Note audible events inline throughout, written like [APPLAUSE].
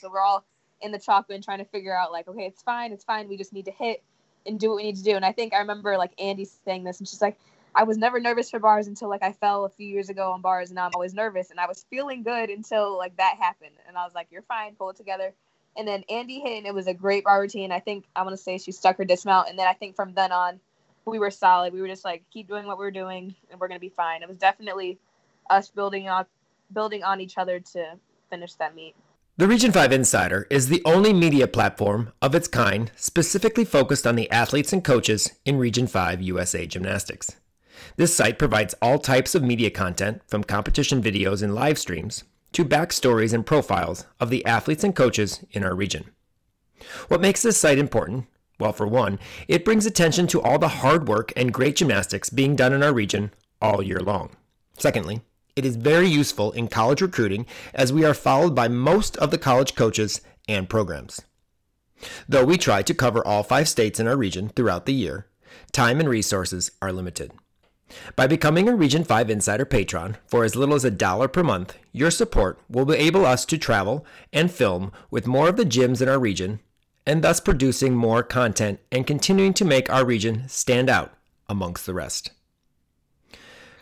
So we're all in the chalk bin trying to figure out like, okay, it's fine, it's fine. We just need to hit and do what we need to do. And I think I remember like Andy saying this, and she's like, I was never nervous for bars until like I fell a few years ago on bars, and now I'm always nervous. And I was feeling good until like that happened, and I was like, "You're fine, pull it together." And then Andy hit, and it was a great bar routine. I think I'm gonna say she stuck her dismount, and then I think from then on, we were solid. We were just like, keep doing what we are doing, and we're gonna be fine. It was definitely us building on building on each other to finish that meet. The Region 5 Insider is the only media platform of its kind specifically focused on the athletes and coaches in Region 5 USA Gymnastics. This site provides all types of media content from competition videos and live streams to backstories and profiles of the athletes and coaches in our region. What makes this site important? Well, for one, it brings attention to all the hard work and great gymnastics being done in our region all year long. Secondly, it is very useful in college recruiting as we are followed by most of the college coaches and programs. Though we try to cover all five states in our region throughout the year, time and resources are limited. By becoming a Region 5 Insider patron for as little as a dollar per month, your support will enable us to travel and film with more of the gyms in our region, and thus producing more content and continuing to make our region stand out amongst the rest.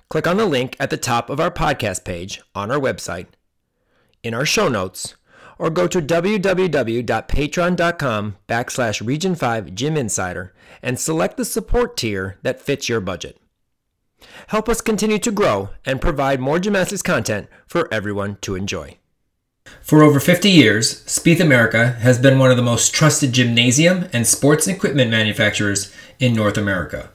Click on the link at the top of our podcast page on our website, in our show notes, or go to www.patreon.com backslash region 5 gym insider and select the support tier that fits your budget. Help us continue to grow and provide more gymnastics content for everyone to enjoy. For over 50 years, Spieth America has been one of the most trusted gymnasium and sports equipment manufacturers in North America.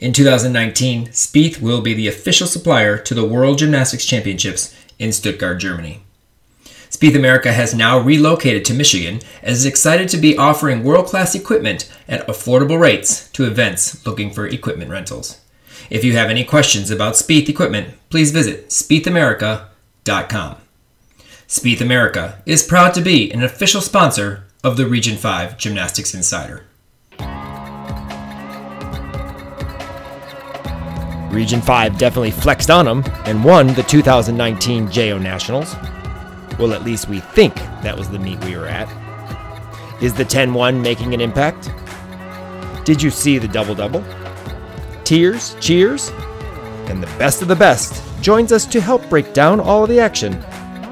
In 2019, Spieth will be the official supplier to the World Gymnastics Championships in Stuttgart, Germany. Spieth America has now relocated to Michigan and is excited to be offering world class equipment at affordable rates to events looking for equipment rentals. If you have any questions about Spieth equipment, please visit spiethamerica.com. Spieth America is proud to be an official sponsor of the Region 5 Gymnastics Insider. Region 5 definitely flexed on them and won the 2019 JO Nationals. Well, at least we think that was the meet we were at. Is the 10 1 making an impact? Did you see the double double? Tears, cheers, and the best of the best joins us to help break down all of the action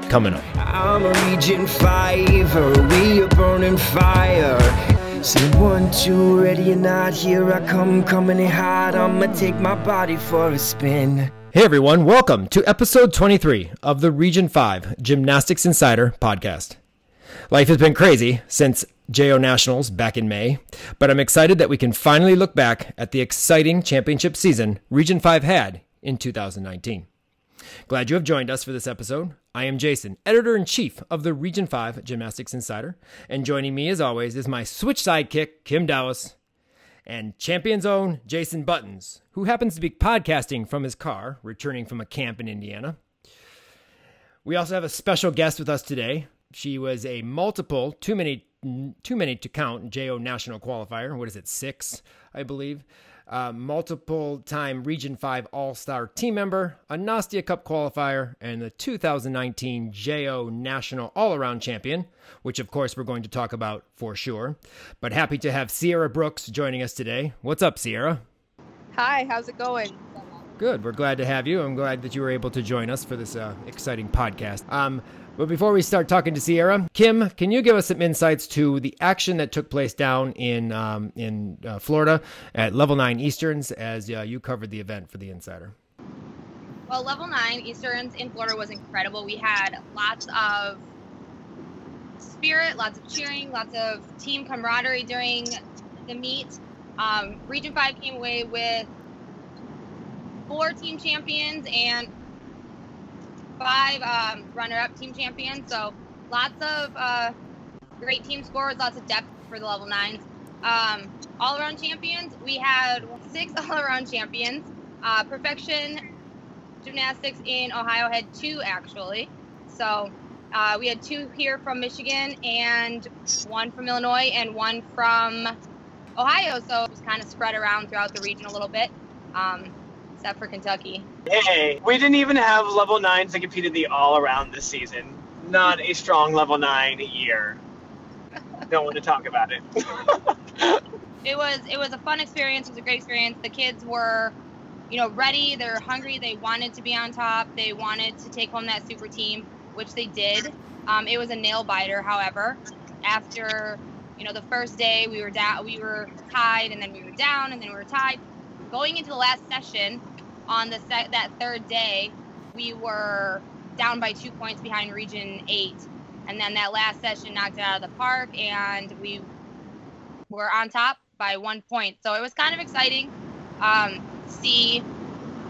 coming up. I'm a Region 5, we are burning fire. Say one, two, ready or not, here I come, coming in hot. I'ma take my body for a spin. Hey everyone, welcome to episode 23 of the Region 5 Gymnastics Insider podcast. Life has been crazy since JO Nationals back in May, but I'm excited that we can finally look back at the exciting championship season Region 5 had in 2019. Glad you have joined us for this episode. I am Jason, editor in chief of the Region 5 Gymnastics Insider, and joining me as always is my switch sidekick, Kim Dallas, and Champion's Own Jason Buttons, who happens to be podcasting from his car, returning from a camp in Indiana. We also have a special guest with us today. She was a multiple, too many, too many to count, JO national qualifier. What is it, six, I believe uh, multiple time Region 5 All Star team member, a Nastia Cup qualifier, and the 2019 JO National All Around Champion, which of course we're going to talk about for sure. But happy to have Sierra Brooks joining us today. What's up, Sierra? Hi, how's it going? Good. We're glad to have you. I'm glad that you were able to join us for this uh, exciting podcast. Um, but before we start talking to Sierra, Kim, can you give us some insights to the action that took place down in um, in uh, Florida at Level Nine Easterns as uh, you covered the event for the Insider? Well, Level Nine Easterns in Florida was incredible. We had lots of spirit, lots of cheering, lots of team camaraderie during the meet. Um, Region Five came away with four team champions and five um, runner-up team champions. So lots of uh, great team scores, lots of depth for the level nines. Um, all-around champions, we had six [LAUGHS] all-around champions. Uh, Perfection Gymnastics in Ohio had two actually. So uh, we had two here from Michigan and one from Illinois and one from Ohio. So it was kind of spread around throughout the region a little bit. Um, except for Kentucky. Hey, we didn't even have level nines that competed the all around this season. not a strong level nine year. Don't want to talk about it. [LAUGHS] [LAUGHS] it was it was a fun experience. It was a great experience. The kids were, you know, ready. They're hungry. They wanted to be on top. They wanted to take home that super team, which they did. Um, it was a nail biter, however. After you know the first day, we were down, we were tied, and then we were down, and then we were tied. Going into the last session, on the that third day, we were down by two points behind Region Eight, and then that last session knocked it out of the park, and we were on top by one point. So it was kind of exciting um, see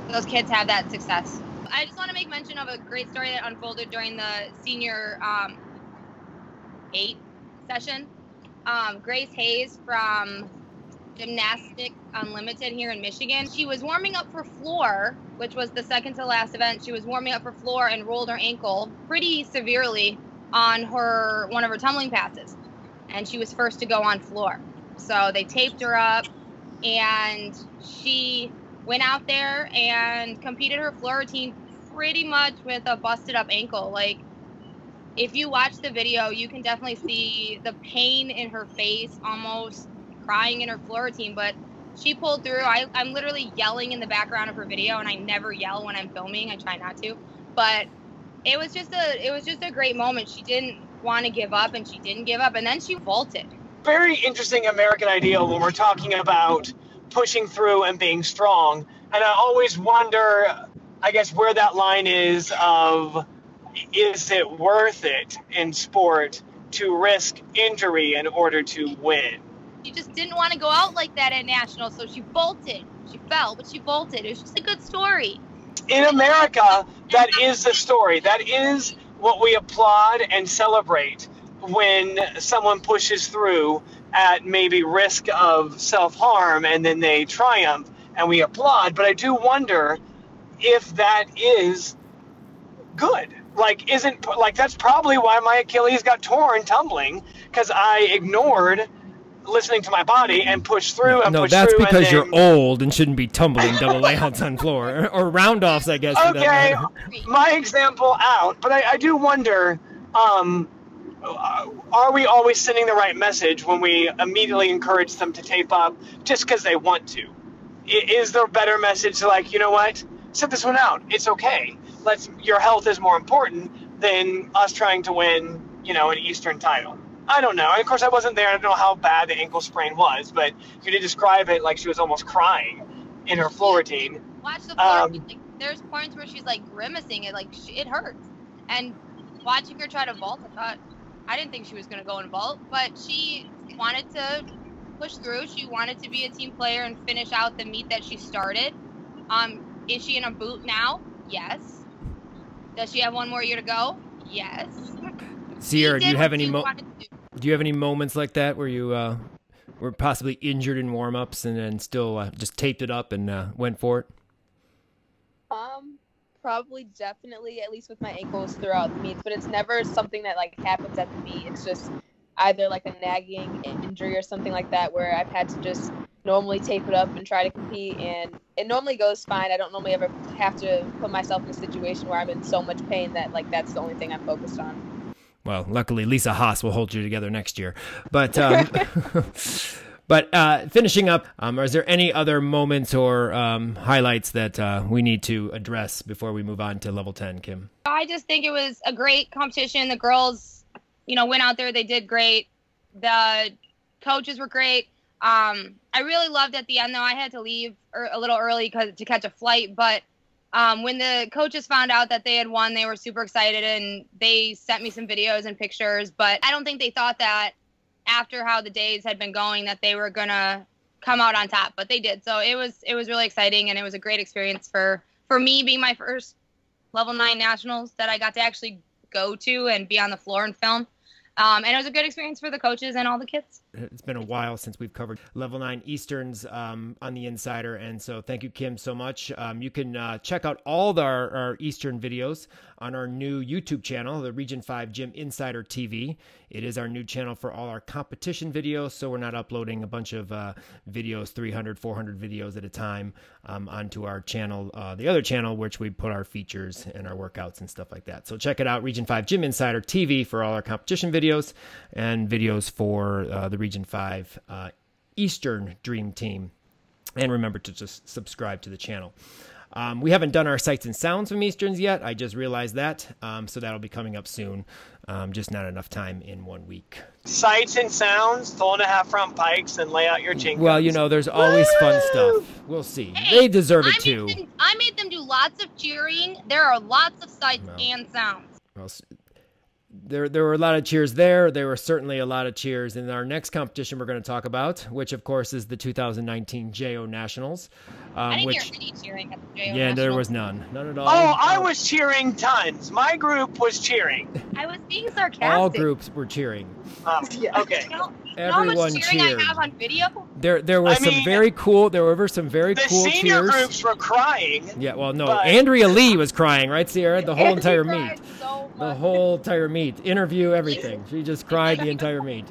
those kids have that success. I just want to make mention of a great story that unfolded during the senior um, eight session. Um, Grace Hayes from Gymnastic um, Unlimited here in Michigan. She was warming up for floor, which was the second to last event. She was warming up for floor and rolled her ankle pretty severely on her one of her tumbling passes, and she was first to go on floor. So they taped her up, and she went out there and competed her floor routine pretty much with a busted up ankle. Like if you watch the video, you can definitely see the pain in her face, almost crying in her floor routine. But she pulled through. I, I'm literally yelling in the background of her video, and I never yell when I'm filming. I try not to, but it was just a it was just a great moment. She didn't want to give up, and she didn't give up, and then she vaulted. Very interesting American ideal when we're talking about pushing through and being strong. And I always wonder, I guess, where that line is of is it worth it in sport to risk injury in order to win? She just didn't want to go out like that at nationals, so she bolted. She fell, but she bolted. It was just a good story. In America, that is the story. That is what we applaud and celebrate when someone pushes through at maybe risk of self harm and then they triumph and we applaud. But I do wonder if that is good. Like, isn't like that's probably why my Achilles got torn tumbling because I ignored listening to my body and push through and no, push that's through. because and you're old and shouldn't be tumbling double layouts on floor or round offs, I guess. Okay, my example out, but I, I do wonder. Um, are we always sending the right message when we immediately encourage them to tape up just because they want to? Is there a better message like, you know what, sit this one out. It's okay. Let's. Your health is more important than us trying to win, you know, an Eastern title. I don't know. And of course, I wasn't there. I don't know how bad the ankle sprain was, but you did describe it like she was almost crying in her floor routine. Watch the floor. Um, like, there's points where she's like grimacing. It like sh- it hurts. And watching her try to vault, I thought I didn't think she was gonna go and vault, but she wanted to push through. She wanted to be a team player and finish out the meet that she started. Um, is she in a boot now? Yes. Does she have one more year to go? Yes. Sierra, do you have any she mo- wanted to do. you have any moments like that where you uh, were possibly injured in warm ups and then still uh, just taped it up and uh, went for it? Um, probably, definitely, at least with my ankles throughout the meets, but it's never something that like happens at the meet. It's just either like a nagging injury or something like that where I've had to just normally tape it up and try to compete, and it normally goes fine. I don't normally ever have to put myself in a situation where I'm in so much pain that like that's the only thing I'm focused on. Well, luckily Lisa Haas will hold you together next year. But [LAUGHS] um, [LAUGHS] but uh, finishing up, um, is there any other moments or um, highlights that uh, we need to address before we move on to level ten, Kim? I just think it was a great competition. The girls, you know, went out there. They did great. The coaches were great. Um, I really loved at the end though. I had to leave er, a little early 'cause- to catch a flight, but um, when the coaches found out that they had won, they were super excited and they sent me some videos and pictures. But I don't think they thought that after how the days had been going that they were gonna come out on top, but they did. So it was it was really exciting and it was a great experience for for me being my first level nine nationals that I got to actually go to and be on the floor and film. Um, and it was a good experience for the coaches and all the kids. It's been a while since we've covered level nine Easterns um, on the Insider, and so thank you, Kim, so much. Um, you can uh, check out all the, our, our Eastern videos on our new YouTube channel, the Region 5 Gym Insider TV. It is our new channel for all our competition videos, so we're not uploading a bunch of uh, videos, 300, 400 videos at a time, um, onto our channel, uh, the other channel, which we put our features and our workouts and stuff like that. So check it out, Region 5 Gym Insider TV for all our competition videos and videos for uh, the Region 5 uh, Eastern Dream Team. And remember to just subscribe to the channel. Um, we haven't done our sights and sounds from Easterns yet. I just realized that. Um, so that'll be coming up soon. Um, just not enough time in one week. Sights and sounds, throwing a half round pikes, and lay out your chink. Well, you know, there's always fun stuff. We'll see. Hey, they deserve I it made, too. them, I made them do lots of cheering. There are lots of sights No. and sounds. Well, s- there, there were a lot of cheers there. There were certainly a lot of cheers in our next competition we're going to talk about, which of course is the 2019 JO Nationals. Um, I didn't which, hear any cheering at the JO yeah, there was none, none at all. Oh, I was cheering tons. My group was cheering. I was being sarcastic. All groups were cheering. Um, Yeah. Okay. You know, you know how Everyone much cheering cheered. I have on video? There, there were I some mean, very cool. There were some very The cool senior cheers. groups were crying. Yeah, well, no, but- Andrea Lee was crying, right, Sierra? The whole entire meet. so The whole entire meet, interview, everything. She just cried the entire meet.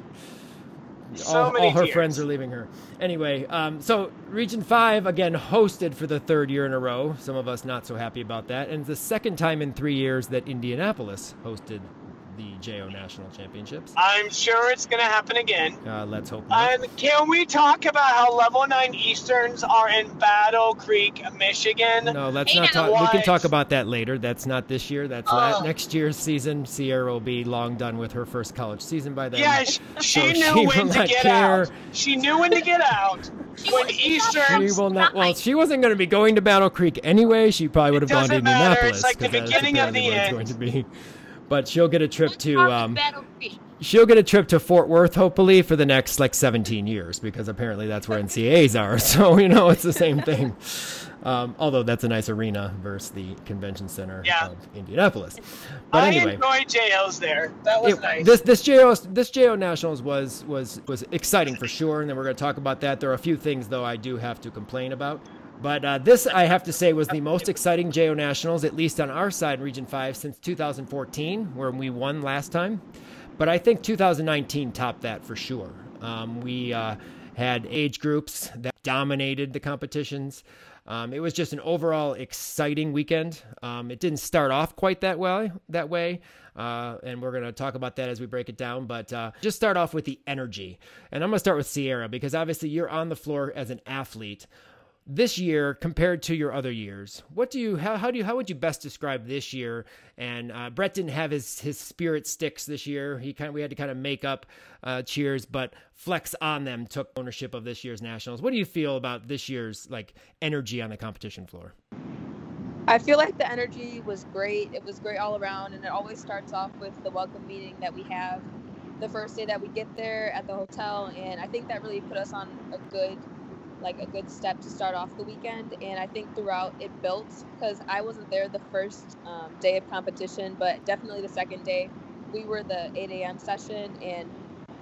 So all, many all her tears. friends are leaving her. Anyway, um, so Region 5 again hosted for the third year in a row. Some of us not so happy about that. And it's the second time in three years that Indianapolis hosted the JO National Championships. I'm sure it's going to happen again. Uh, let's hope not. And can we talk about how level 9 Easterns are in Battle Creek, Michigan? No, let's Hey, not now talk. We can talk about that later. That's not this year. That's la- Oh. next year's season. Sierra will be long done with her first college season by then. Yeah, she, she So knew she when to get care. out. She knew when to get out. When was- Easterns. She will not. Well, she wasn't going to be going to Battle Creek anyway. She probably would have gone to doesn't matter. Indianapolis. It's like the 'cause that's beginning of the end. Going to be. But she'll get a trip What's to. Um, she'll get a trip to Fort Worth, hopefully, for the next like 17 years, because apparently that's where NCAAs are. [LAUGHS] So you know, it's the same thing. Um, although that's a nice arena versus the convention center Yeah. of Indianapolis. But I anyway. enjoyed JL's there. That was it- nice. This this JO this JO Nationals was was was exciting for sure, and then we're going to talk about that. There are a few things though I do have to complain about. But uh, this, I have to say, was the most exciting JO Nationals, at least on our side, in Region 5, since 2014, where we won last time. But I think 2019 topped that for sure. Um, we uh, had age groups that dominated the competitions. Um, it was just an overall exciting weekend. Um, it didn't start off quite that way, that way, uh, and we're going to talk about that as we break it down. But uh, just start off with the energy, and I'm going to start with Sierra because obviously you're on the floor as an athlete this year compared to your other years? What do you how, how do you how would you best describe this year? And uh, brett didn't have his his spirit sticks this year. He kind of, we had to kind of make up uh, cheers but flex on them took ownership of this year's nationals. What do you feel about this year's like energy on the competition floor? I feel like the energy was great. It was great all around, and it always starts off with the welcome meeting that we have the first day that we get there at the hotel, and I think that really put us on a good, like a good step to start off the weekend. And I think throughout it built because I wasn't there the first um, day of competition, but definitely the second day. We were the 8 a.m. session, and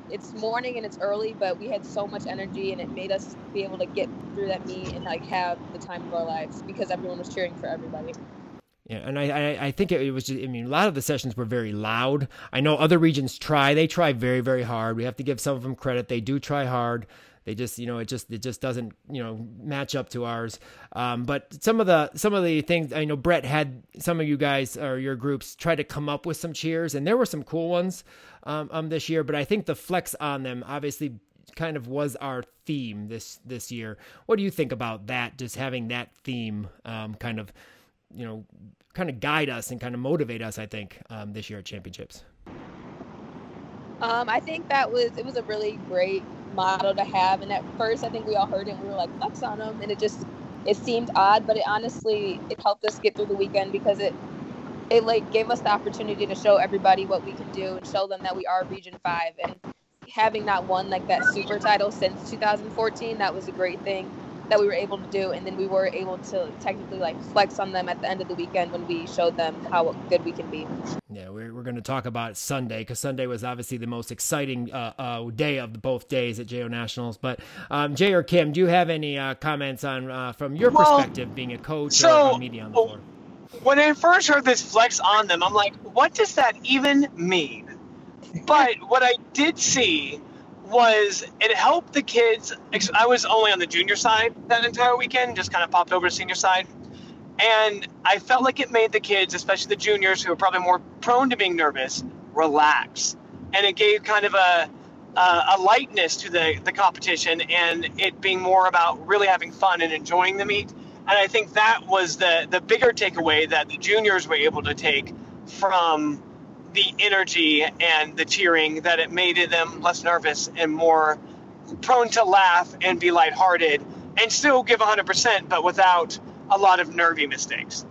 it's morning and it's early, but we had so much energy, and it made us be able to get through that meet and like have the time of our lives because everyone was cheering for everybody. Yeah, and I, I, I think it was just, I mean, a lot of the sessions were very loud. I know other regions try, they try very, very hard. We have to give some of them credit. They do try hard. They just, you know, it just, it just doesn't, you know, match up to ours. Um, but some of the, some of the things, I know Brett had some of you guys or your groups try to come up with some cheers and there were some cool ones, um, um this year, but I think the flex on them obviously kind of was our theme this, this year. What do you think about that? Just having that theme, um, kind of, you know, kind of guide us and kind of motivate us, I think, um, this year at championships. Um, I think that was it was a really great model to have, and at first I think we all heard it and we were like flex on them, and it just it seemed odd, but it honestly it helped us get through the weekend because it it like gave us the opportunity to show everybody what we can do and show them that we are Region Five, and having not won like that super title since 2014, that was a great thing that we were able to do, and then we were able to technically like flex on them at the end of the weekend when we showed them how good we can be. Yeah, we're, we're going to talk about Sunday because Sunday was obviously the most exciting uh, uh, day of both days at JO Nationals. But um, Jay or Kim, do you have any uh, comments on uh, from your Well, perspective, being a coach so- or a media on the floor? when I first heard this flex on them, I'm like, what does that even mean? But what I did see was it helped the kids. I was only on the junior side that entire weekend, just kind of popped over to senior side. And I felt like it made the kids, especially the juniors who are probably more prone to being nervous, relax. And it gave kind of a, a, a lightness to the, the competition and it being more about really having fun and enjoying the meet. And I think that was the, the bigger takeaway that the juniors were able to take from the energy and the cheering that it made them less nervous and more prone to laugh and be lighthearted and still give 100%, but without a lot of nervy mistakes.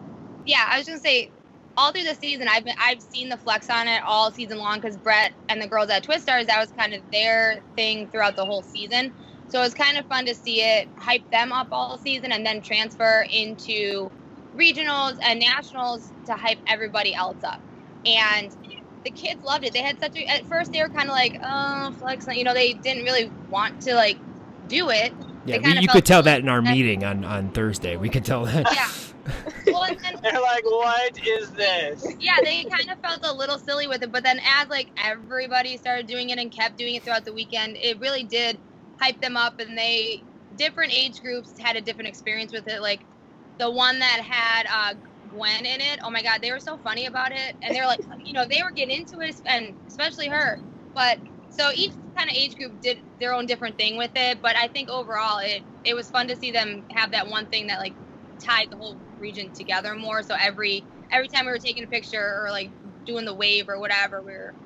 Yeah, I was gonna say, all through the season, I've been I've seen the flex on it all season long because Brett and the girls at Twistars that was kind of their thing throughout the whole season. So it was kind of fun to see it hype them up all season and then transfer into regionals and nationals to hype everybody else up. And the kids loved it. They had such a at first they were kind of like, oh, flex, you know, they didn't really want to like do it. Yeah, we, you could tell that in our meeting on, on Thursday. We could tell that. Yeah. [LAUGHS] Well, then, [LAUGHS] They're like, what is this? Yeah, they kind of felt a little silly with it, but then as like everybody started doing it and kept doing it throughout the weekend, it really did hype them up, and they different age groups had a different experience with it. Like the one that had uh, Gwen in it, oh my god, they were so funny about it, and they're like, you know, they were getting into it, and especially her, but so each kind of age group did their own different thing with it. But i think overall it it was fun to see them have that one thing that like tied the whole region together more. So every every time we were taking a picture or like doing the wave or whatever we were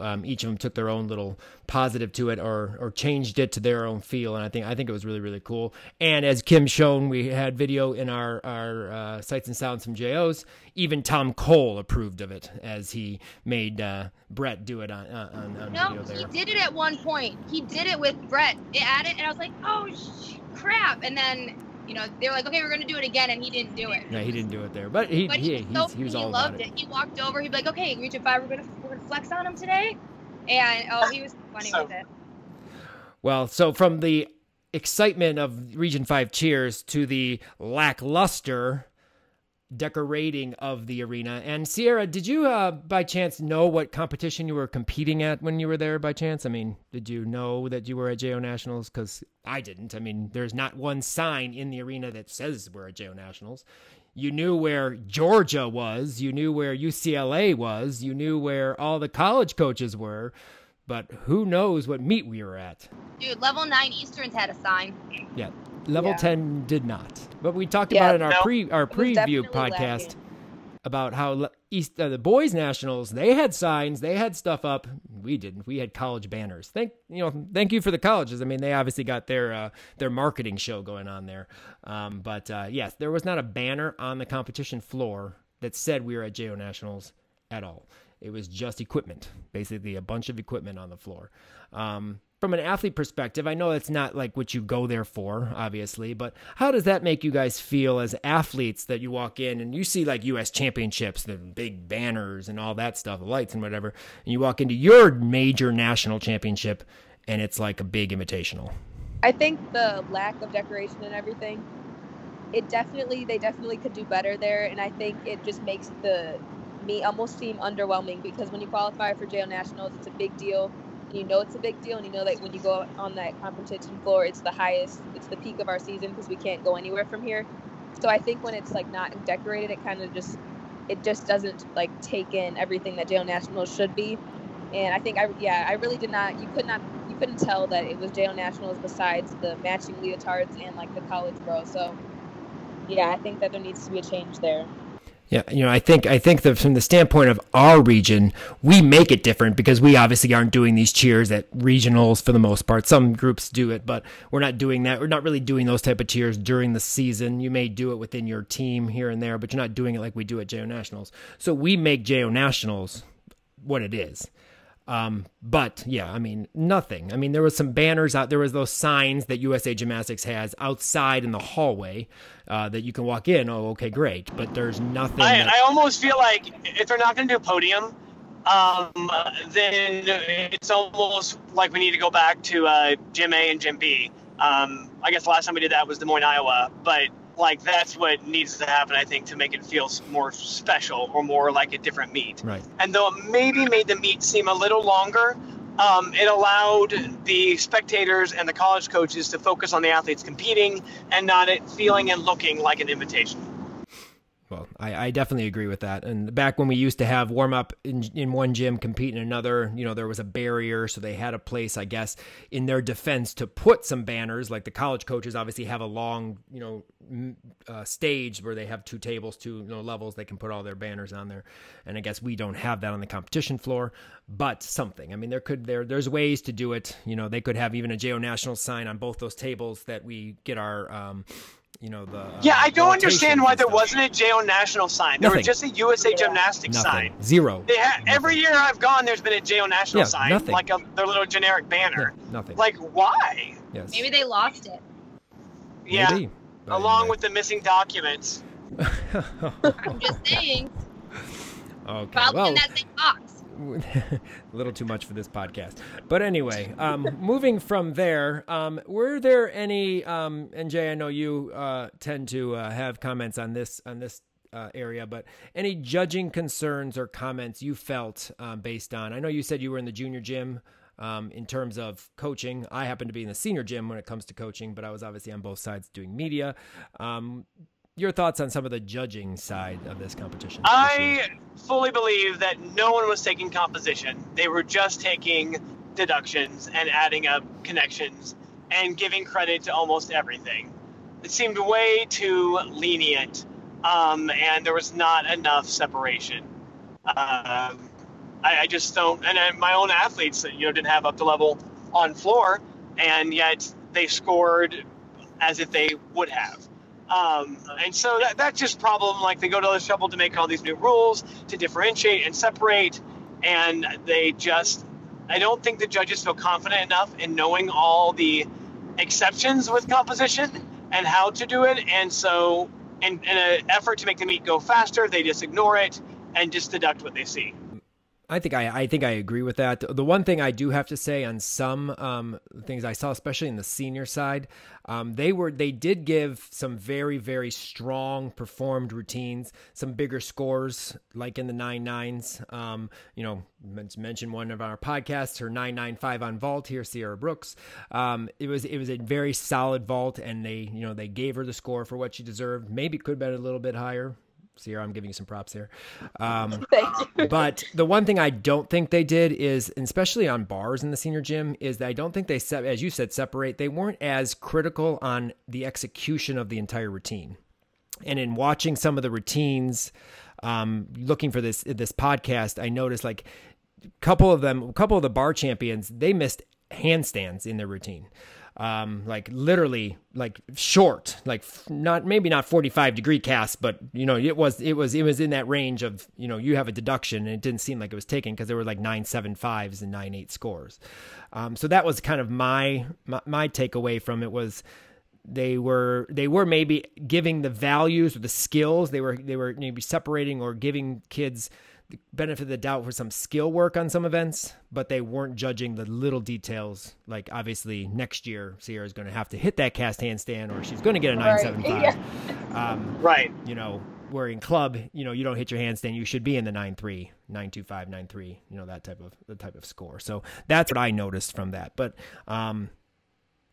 um, each of them took their own little positive to it or or changed it to their own feel. And i think i think it was really really cool. And as kim shown we had video in our our uh, sights and sounds from jos even tom cole approved of it as he made uh, brett do it on, on, on no, he did it at one point. He did it with brett. At it and i was like oh sh- crap. And then you know, they were like, okay, we're going to do it again, and he didn't do it. No, he didn't do it there, but he, but he, he, so, he was he all loved about it. it. He walked over, he'd be like, okay, region five, we're going to we're gonna flex on him today, and oh, he was funny so, with it. Well, so from the excitement of Region Five cheers to the lackluster decorating of the arena. And Sierra, did you uh, by chance know what competition you were competing at when you were there by chance? I mean, did you know that you were at JO Nationals? Because I didn't. I mean, there's not one sign in the arena that says we're at JO Nationals. You knew where Georgia was, you knew where UCLA was, you knew where all the college coaches were, but who knows what meet we were at. Dude, level 9 Easterns had a sign. Yeah, level yeah. 10 did not. But we talked yeah, about it in our no. pre our preview podcast lacking. about how East uh, the boys nationals they had signs, they had stuff up. We didn't. We had college banners. Thank you know, thank you for the colleges. I mean, they obviously got their uh, their marketing show going on there. Um, but uh, yes, there was not a banner on the competition floor that said we were at JO Nationals at all. It was just equipment, basically a bunch of equipment on the floor. Um, from an athlete perspective, I know it's not like what you go there for, obviously, but how does that make you guys feel as athletes that you walk in and you see like U.S. championships, the big banners and all that stuff, lights and whatever, and you walk into your major national championship and it's like a big invitational? I think the lack of decoration and everything, it definitely, they definitely could do better there. And I think it just makes the me almost seem underwhelming because when you qualify for JO Nationals, it's a big deal you know it's a big deal and you know that when you go on that competition floor it's the highest it's the peak of our season because we can't go anywhere from here. So i think when it's like not decorated it kind of just it just doesn't like take in everything that JO Nationals should be. And i think i yeah i really did not you could not you couldn't tell that it was JO Nationals besides the matching leotards and like the college bro. So yeah i think that there needs to be a change there yeah, you know, I think I think that from the standpoint of our region, we make it different because we obviously aren't doing these cheers at regionals for the most part. Some groups do it, but we're not doing that. We're not really doing those type of cheers during the season. You may do it within your team here and there, but you're not doing it like we do at JO Nationals. So we make JO Nationals what it is. Um, but yeah, I mean, nothing. I mean, there was some banners out. There was those signs that USA Gymnastics has outside in the hallway uh, that you can walk in. Oh, okay, great. But there's nothing. I, that... I almost feel like if they're not going to do a podium, um, then it's almost like we need to go back to uh, Gym A and Gym B. Um, I guess the last time we did that was Des Moines, Iowa. But like that's what needs to happen, I think, to make it feel more special or more like a different meet. Right. And though it maybe made the meet seem a little longer, um, it allowed the spectators and the college coaches to focus on the athletes competing and not it feeling and looking like an invitation. Well, I, I definitely agree with that. And back when we used to have warm up in, in one gym, compete in another, you know, there was a barrier. So they had a place, I guess, in their defense to put some banners. Like the college coaches obviously have a long, you know, uh, stage where they have two tables, two you know, levels. They can put all their banners on there. And I guess we don't have that on the competition floor, but something. I mean, there could there there's ways to do it. You know, they could have even a JO National sign on both those tables that we get our. Um, you know the uh, Yeah, I don't understand why there wasn't a JO National sign. There Nothing. was just a USA Gymnastics Nothing. sign. Zero. They ha- every year I've gone, there's been a JO National Yeah, sign, nothing. like a, their little generic banner. Yeah, nothing. Like, why? yes. Maybe they lost it. Yeah, Maybe. Along anyway. with the missing documents. [LAUGHS] I'm just saying. okay. Probably Well, in that same box. A [LAUGHS] little too much for this podcast. But anyway, um, moving from there, um, were there any? Um, and Jay, I know you uh, tend to uh, have comments on this on this uh, area, but any judging concerns or comments you felt um, based on? I know you said you were in the junior gym. Um, in terms of coaching, I happen to be in the senior gym when it comes to coaching, but I was obviously on both sides doing media. Your thoughts on some of the judging side of this competition? I fully believe that no one was taking composition. They were just taking deductions and adding up connections and giving credit to almost everything. It seemed way too lenient, um, and there was not enough separation. Um, I, I just don't, and uh, my own athletes, you know, didn't have up to level on floor, and yet they scored as if they would have. Um, and so that, that's just problem. Like they go to the trouble to make all these new rules to differentiate and separate, and they just, I don't think the judges feel confident enough in knowing all the exceptions with composition and how to do it. And so, in, in an effort to make the meet go faster, they just ignore it and just deduct what they see. I think I, I think I agree with that. The one thing I do have to say on some um, things I saw, especially in the senior side, um, they were they did give some very very strong performed routines, some bigger scores like in the nine nines. Um, you know, men- mention one of our podcasts, her nine nine five on vault here, Sierra Brooks. Um, it was it was a very solid vault, and they you know they gave her the score for what she deserved. Maybe could have been a little bit higher. Sierra, I'm giving you some props here. [LAUGHS] Um, Thank you. but the one thing I don't think they did is, especially on bars in the senior gym, is that I don't think they, as you said, separate. They weren't as critical on the execution of the entire routine. And in watching some of the routines, um, looking for this this podcast, I noticed like a couple of them, a couple of the bar champions, they missed handstands in their routine. Um, like literally like short, like not, maybe not 45 degree cast, but you know, it was, it was, it was in that range of, you know, you have a deduction and it didn't seem like it was taken because there were like nine, seven fives and nine, eight scores. Um, so that was kind of my, my, my takeaway from it was, they were they were maybe giving the values or the skills they were they were maybe separating or giving kids the benefit of the doubt for some skill work on some events but they weren't judging the little details. Like obviously next year Sierra is going to have to hit that cast handstand or she's going to get a Right, 975 um, Right. you know where in club you know you don't hit your handstand you should be in the 9-3 925 9-3 you know that type of the type of score. So that's what i noticed from that. But um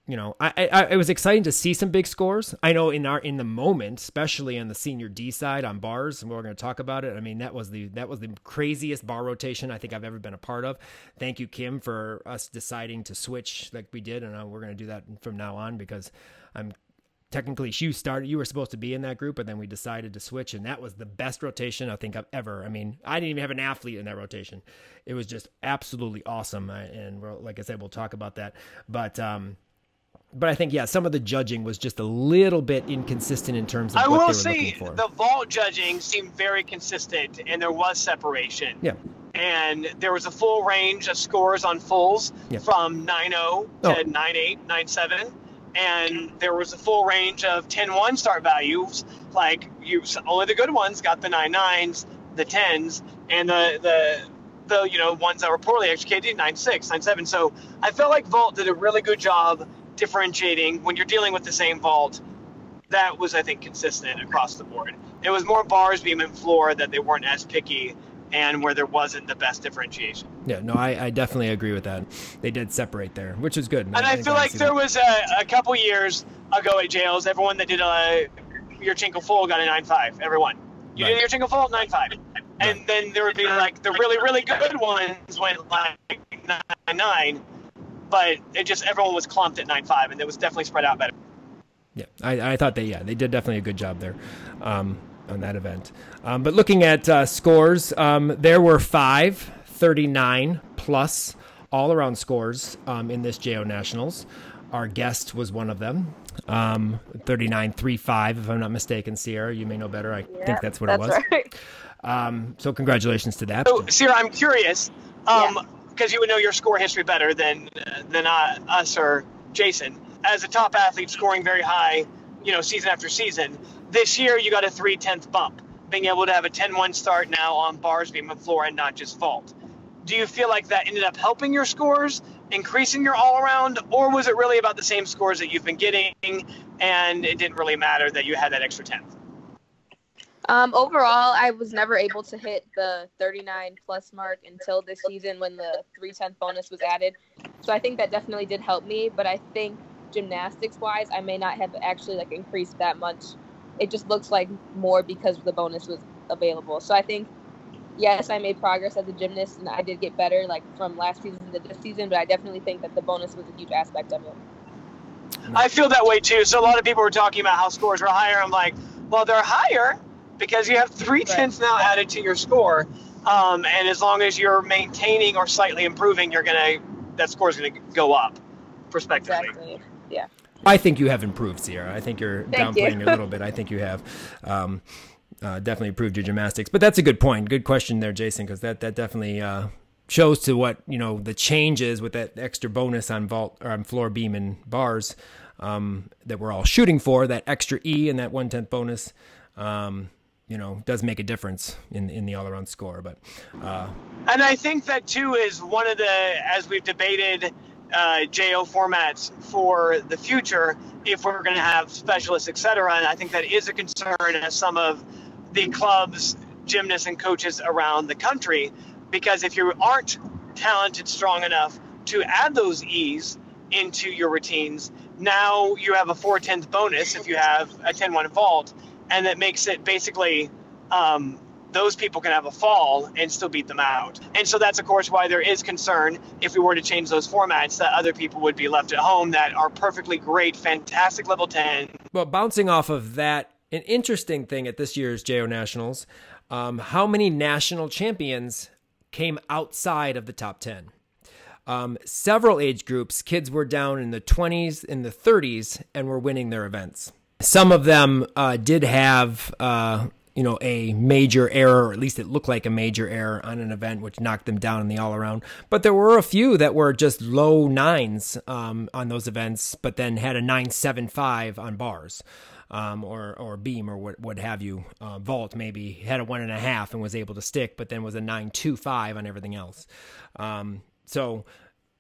you know, I, I it was exciting to see some big scores. I know in our in the moment, especially on the senior D side on bars, and we're going to talk about it. I mean, that was the that was the craziest bar rotation I think I've ever been a part of. Thank you, Kim, for us deciding to switch like we did, and uh, we're going to do that from now on because I'm technically you started you were supposed to be in that group but then we decided to switch and that was the best rotation i think i've ever i mean i didn't even have an athlete in that rotation it was just absolutely awesome and we're, like i said we'll talk about that but um but I think yeah, some of the judging was just a little bit inconsistent in terms of I what they will say the vault judging seemed very consistent, and there was separation. Yeah. And there was a full range of scores on fulls Yeah. from 9-0 to Oh. 9-8, 9-7. And there was a full range of 10-1 start values. Like you, only the good ones got the 9-9s, the 10s, and the the the you know ones that were poorly executed 9-6, 9-7. So I felt like Vault did a really good job differentiating when you're dealing with the same vault that was, I think, consistent across the board. It was more bars, beam, and floor that they weren't as picky and where there wasn't the best differentiation. Yeah, no, I, I definitely agree with that. They did separate there, which is good. And I, I feel like there that. was a, a couple years ago at jails, everyone that did uh, a Yurchenko full got a nine five. Everyone. You right. did your Yurchenko full, nine five, And right. then there would be like the really, really good ones went like 9.9, but it just everyone was clumped at nine five, and it was definitely spread out better. Yeah, I, I thought they, yeah, they did definitely a good job there. Um, on that event. Um, but looking at uh, scores, um, there were five 39 plus all around scores um, in this JO Nationals. Our guest was one of them. Um, 39.35, if I'm not mistaken, Sierra. You may know better. I think that's what that's it was. Right. Um, so congratulations to that. So, Sierra, I'm curious because you would know your score history better than than uh, us or Jason. As a top athlete, scoring very high, you know, season after season this year, you got a three tenth bump, being able to have a 10 1 start now on bars, beam, and floor, and not just vault. Do you feel like that ended up helping your scores, increasing your all around, or was it really about the same scores that you've been getting and it didn't really matter that you had that extra tenth? Um, overall, I was never able to hit the 39 plus mark until this season when the three tenth bonus was added. So I think that definitely did help me. But I think gymnastics wise, I may not have actually like increased that much it just looks like more because the bonus was available. So I think yes, I made progress as a gymnast and I did get better like from last season to this season, but I definitely think that the bonus was a huge aspect of it. I feel that way too. So a lot of people were talking about how scores were higher. I'm like, well, they're higher because you have three tenths now added to your score. Um, and as long as you're maintaining or slightly improving, you're gonna that score is gonna go up, prospectively. Exactly. Yeah. I think you have improved, Sierra. I think you're Thank downplaying you. a little bit. I think you have. Um, uh, definitely improved your gymnastics, but that's a good point. Good question there, Jason, because that that definitely uh, shows to what you know the changes with that extra bonus on vault or on floor beam and bars um, that we're all shooting for. That extra E and that one tenth bonus, um, you know, does make a difference in in the all around score. But uh, and I think that too is one of the as we've debated uh, JO formats for the future if we're going to have specialists, et cetera. And I think that is a concern as some of the clubs, gymnasts, and coaches around the country, because if you aren't talented, strong enough to add those E's into your routines, now you have a 4 10th bonus if you have a 10 1 vault, and that makes it basically um, those people can have a fall and still beat them out. And so that's, of course, why there is concern if we were to change those formats that other people would be left at home that are perfectly great, fantastic level 10. Well, bouncing off of that, an interesting thing at this year's JO Nationals um, how many national champions came outside of the top 10? Um, several age groups, kids were down in the 20s, in the 30s, and were winning their events. Some of them uh, did have uh, you know, a major error, or at least it looked like a major error on an event, which knocked them down in the all around. But there were a few that were just low nines um, on those events, but then had a 975 on bars. Um, or or beam or what what have you. Uh, vault maybe had a one and a half and was able to stick, but then was a nine two five on everything else. Um, so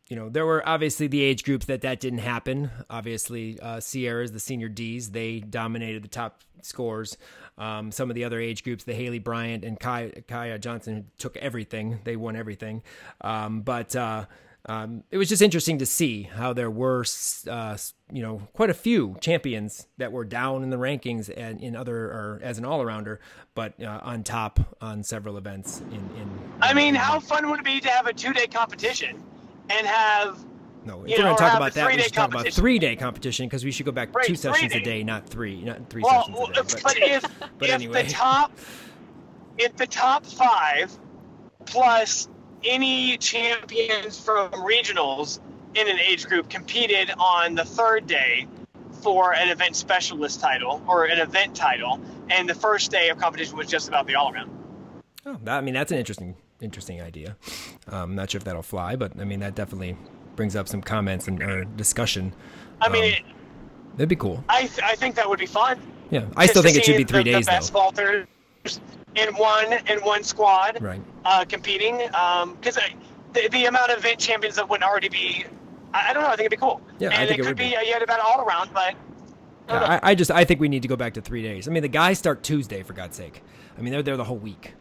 you know, there were obviously the age groups that that didn't happen. Obviously, uh, Sierras, the senior Ds, they dominated the top scores. Um, some of the other age groups, the Haley Bryant and Kaya, Kaya Johnson, took everything. They won everything. Um, but uh, um, it was just interesting to see how there were, uh, you know, quite a few champions that were down in the rankings and in other or as an all arounder, but uh, on top on several events. In, in I mean, how fun would it be to have a two day competition and have no, if we're going to talk about that, we should talk about three day competition because we should go back right, two sessions a day, not three, not three well, sessions a day. But, but if, [LAUGHS] but if anyway. the top, if the top five plus any champions from regionals in an age group competed on the third day for an event specialist title or an event title, and the first day of competition was just about the all around. Oh, that, I mean that's an interesting interesting idea. I'm um, not sure if that'll fly, but I mean that definitely brings up some comments and or discussion. I mean, um, it, that'd be cool. I th- I think that would be fun. Yeah, I still think it should be three the, days the best though. in one in one squad, right? Uh, competing because um, the, the amount of event champions that would already be, I, I, don't know. I think it'd be cool. Yeah, and I think it, it could be. be. Uh, you about all around, but Yeah, I, I just I think we need to go back to three days. I mean, the guys start Tuesday for God's sake. I mean, they're there the whole week,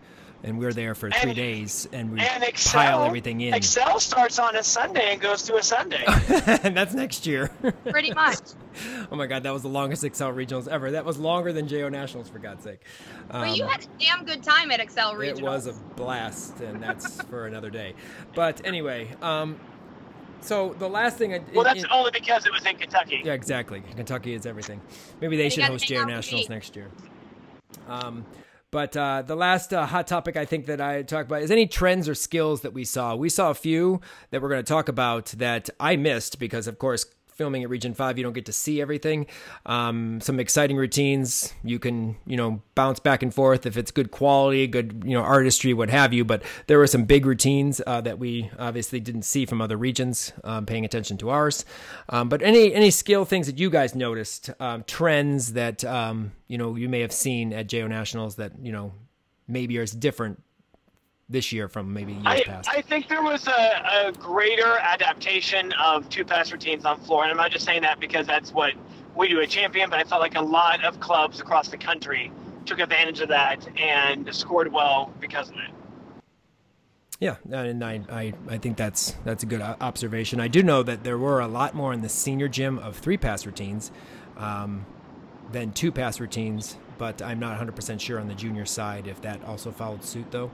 and we're there for three And- days, and we And Excel, pile everything in. Excel starts on a Sunday and goes to a Sunday. [LAUGHS] and that's next year. [LAUGHS] Pretty much. oh my God, that was the longest Excel regionals ever. That was longer than JO Nationals for God's sake. but you Um, had a damn good time at Excel Regional. It was a blast, and that's [LAUGHS] for another day. But anyway, um, so the last thing I well, that's in- only because it was in Kentucky. yeah, exactly. Kentucky is everything. Maybe they You should host JO Nationals next year. Um, but uh, the last uh, hot topic I think that I talked about is any trends or skills that we saw. We saw a few that we're going to talk about that I missed because, of course, filming at Region Five, you don't get to see everything. Um, some exciting routines you can you know bounce back and forth if it's good quality, good you know artistry, what have you. But there were some big routines uh, that we obviously didn't see from other regions, um, paying attention to ours. Um, but any any skill things that you guys noticed, um, trends that um, you know you may have seen at JO Nationals that you know maybe are different this year from maybe years I, past. I think there was a, a greater adaptation of two pass routines on floor, and I'm not just saying that because that's what we do at Champion, but I felt like a lot of clubs across the country took advantage of that and scored well because of it. Yeah, and I, I, I think that's that's a good observation. I do know that there were a lot more in the senior gym of three pass routines um, than two pass routines, but I'm not 100% sure on the junior side if that also followed suit though.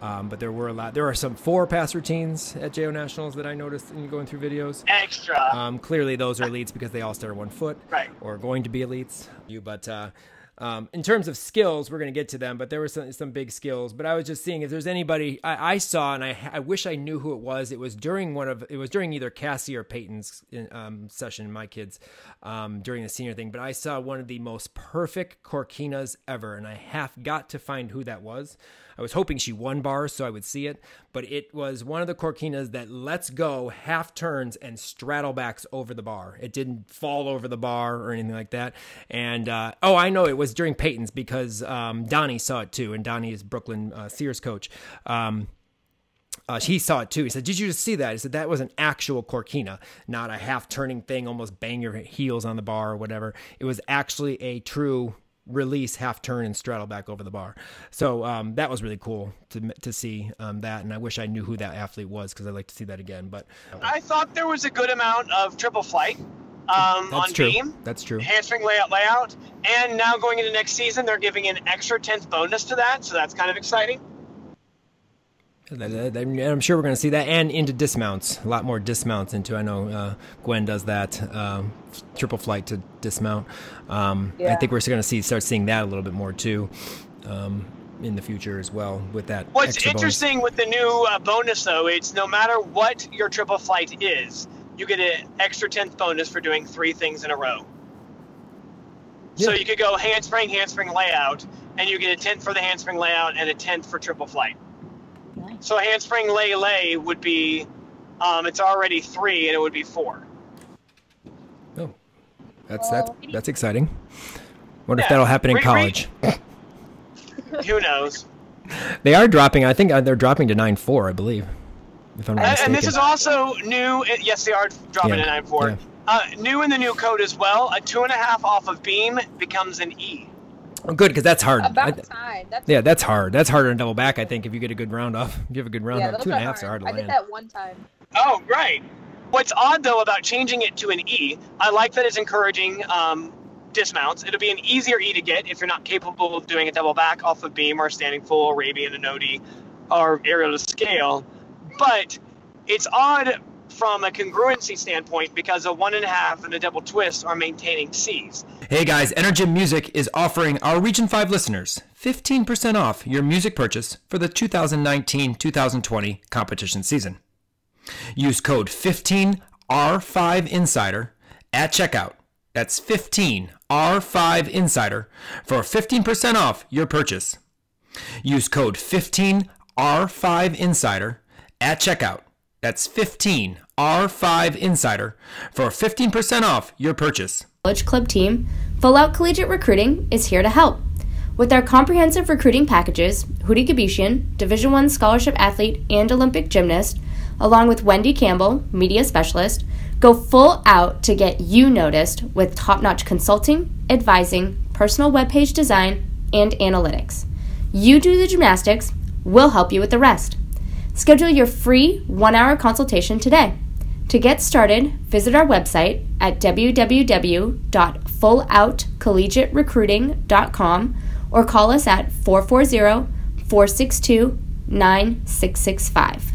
Um, but there were a lot. There are some four pass routines at JO Nationals that I noticed in going through videos. Extra. Um, clearly, those are elites because they all start one foot, Right. Or going to be elites. You, but uh, um, in terms of skills, we're going to get to them. But there were some some big skills. But I was just seeing if there's anybody I, I saw, and I I wish I knew who it was. It was during one of it was during either Cassie or Peyton's um, session. My kids um, during the senior thing, but I saw one of the most perfect Khorkinas ever, and I half got to find who that was. I was hoping she won bars so I would see it, but it was one of the Khorkinas that lets go half turns and straddle backs over the bar. It didn't fall over the bar or anything like that. And uh, oh, I know it was during Peyton's because um, Donnie saw it too, and Donnie is Brooklyn uh, Sears coach. Um, uh, he saw it too. He said, "Did you just see that?" He said, "That was an actual Khorkina, not a half turning thing, almost bang your heels on the bar or whatever. It was actually a true release, half turn, and straddle back over the bar. So um, that was really cool to to see um, that, and I wish I knew who that athlete was because I'd like to see that again. But I thought there was a good amount of triple flight um, that's on true. beam, That's true. hamstring layout, layout, and now going into next season, they're giving an extra tenth bonus to that, so that's kind of exciting. And I'm sure we're going to see that, and into dismounts, a lot more dismounts into. I know uh, Gwen does that um, triple flight to dismount. Um, I think we're going to see start seeing that a little bit more too um, in the future as well with that. What's extra bonus. interesting with the new uh, bonus, though, it's no matter what your triple flight is, you get an extra tenth bonus for doing three things in a row. So you could go handspring, handspring layout, and you get a tenth for the handspring layout and a tenth for triple flight. Nice. So handspring lay lay would be, um, it's already three, and it would be four. Oh, that's that's that's exciting. Wonder if that'll happen in Re- re- college. [LAUGHS] Who knows? [LAUGHS] They are dropping. I think uh, they're dropping to nine four. I believe. If I'm not And, mistaken. and this is also new. Yes, they are dropping Yeah, to nine four. yeah. Uh, new in the new code as well. A two and a half off of beam becomes an E. oh, good because that's hard. I- About time. That's yeah, that's hard. That's harder than double back. I think if you get a good round off, if you have a good round yeah, off. those Two and are hard to I land. did that one time. Oh, right. What's odd though about changing it to an E, I like that it's encouraging um, dismounts. It'll be an easier E to get if you're not capable of doing a double back off of beam or standing full, Arabian and Nodi, or aerial to scale. But it's odd from a congruency standpoint because a one and a half and a double twist are maintaining C's. Hey guys, Energym Music is offering our Region 5 listeners 15% off your music purchase for the 2019-2020 competition season. Use code 15R5Insider at checkout. That's 15R5Insider for 15% off your purchase. Use code 15R5Insider at checkout. That's 15R5Insider for 15% off your purchase. College Club team, Full Out Collegiate Recruiting is here to help. With our comprehensive recruiting packages, Houry Gebeshian, Division One scholarship athlete and Olympic gymnast, along with Wendy Campbell, media specialist, go full out to get you noticed with top notch consulting, advising, personal webpage design, and analytics. You do the gymnastics, we'll help you with the rest. Schedule your free one hour consultation today. To get started, visit our website at www.fulloutcollegiaterecruiting.com or call us at 440 462 9665.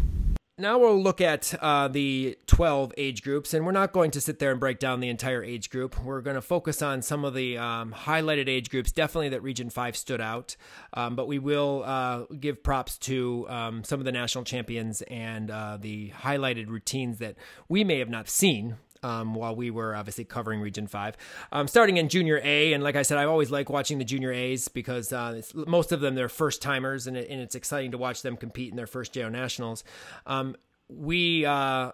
Now we'll look at uh, the 12 age groups, and we're not going to sit there and break down the entire age group. We're going to focus on some of the um, highlighted age groups. Definitely that Region 5 stood out, um, but we will uh, give props to um, some of the national champions and uh, the highlighted routines that we may have not seen um, while we were obviously covering Region 5. Um, starting in Junior A, and like I said, I always like watching the Junior A's because uh, most of them, they're first timers, and, it, and, it's exciting to watch them compete in their first JO Nationals. Um, we, uh,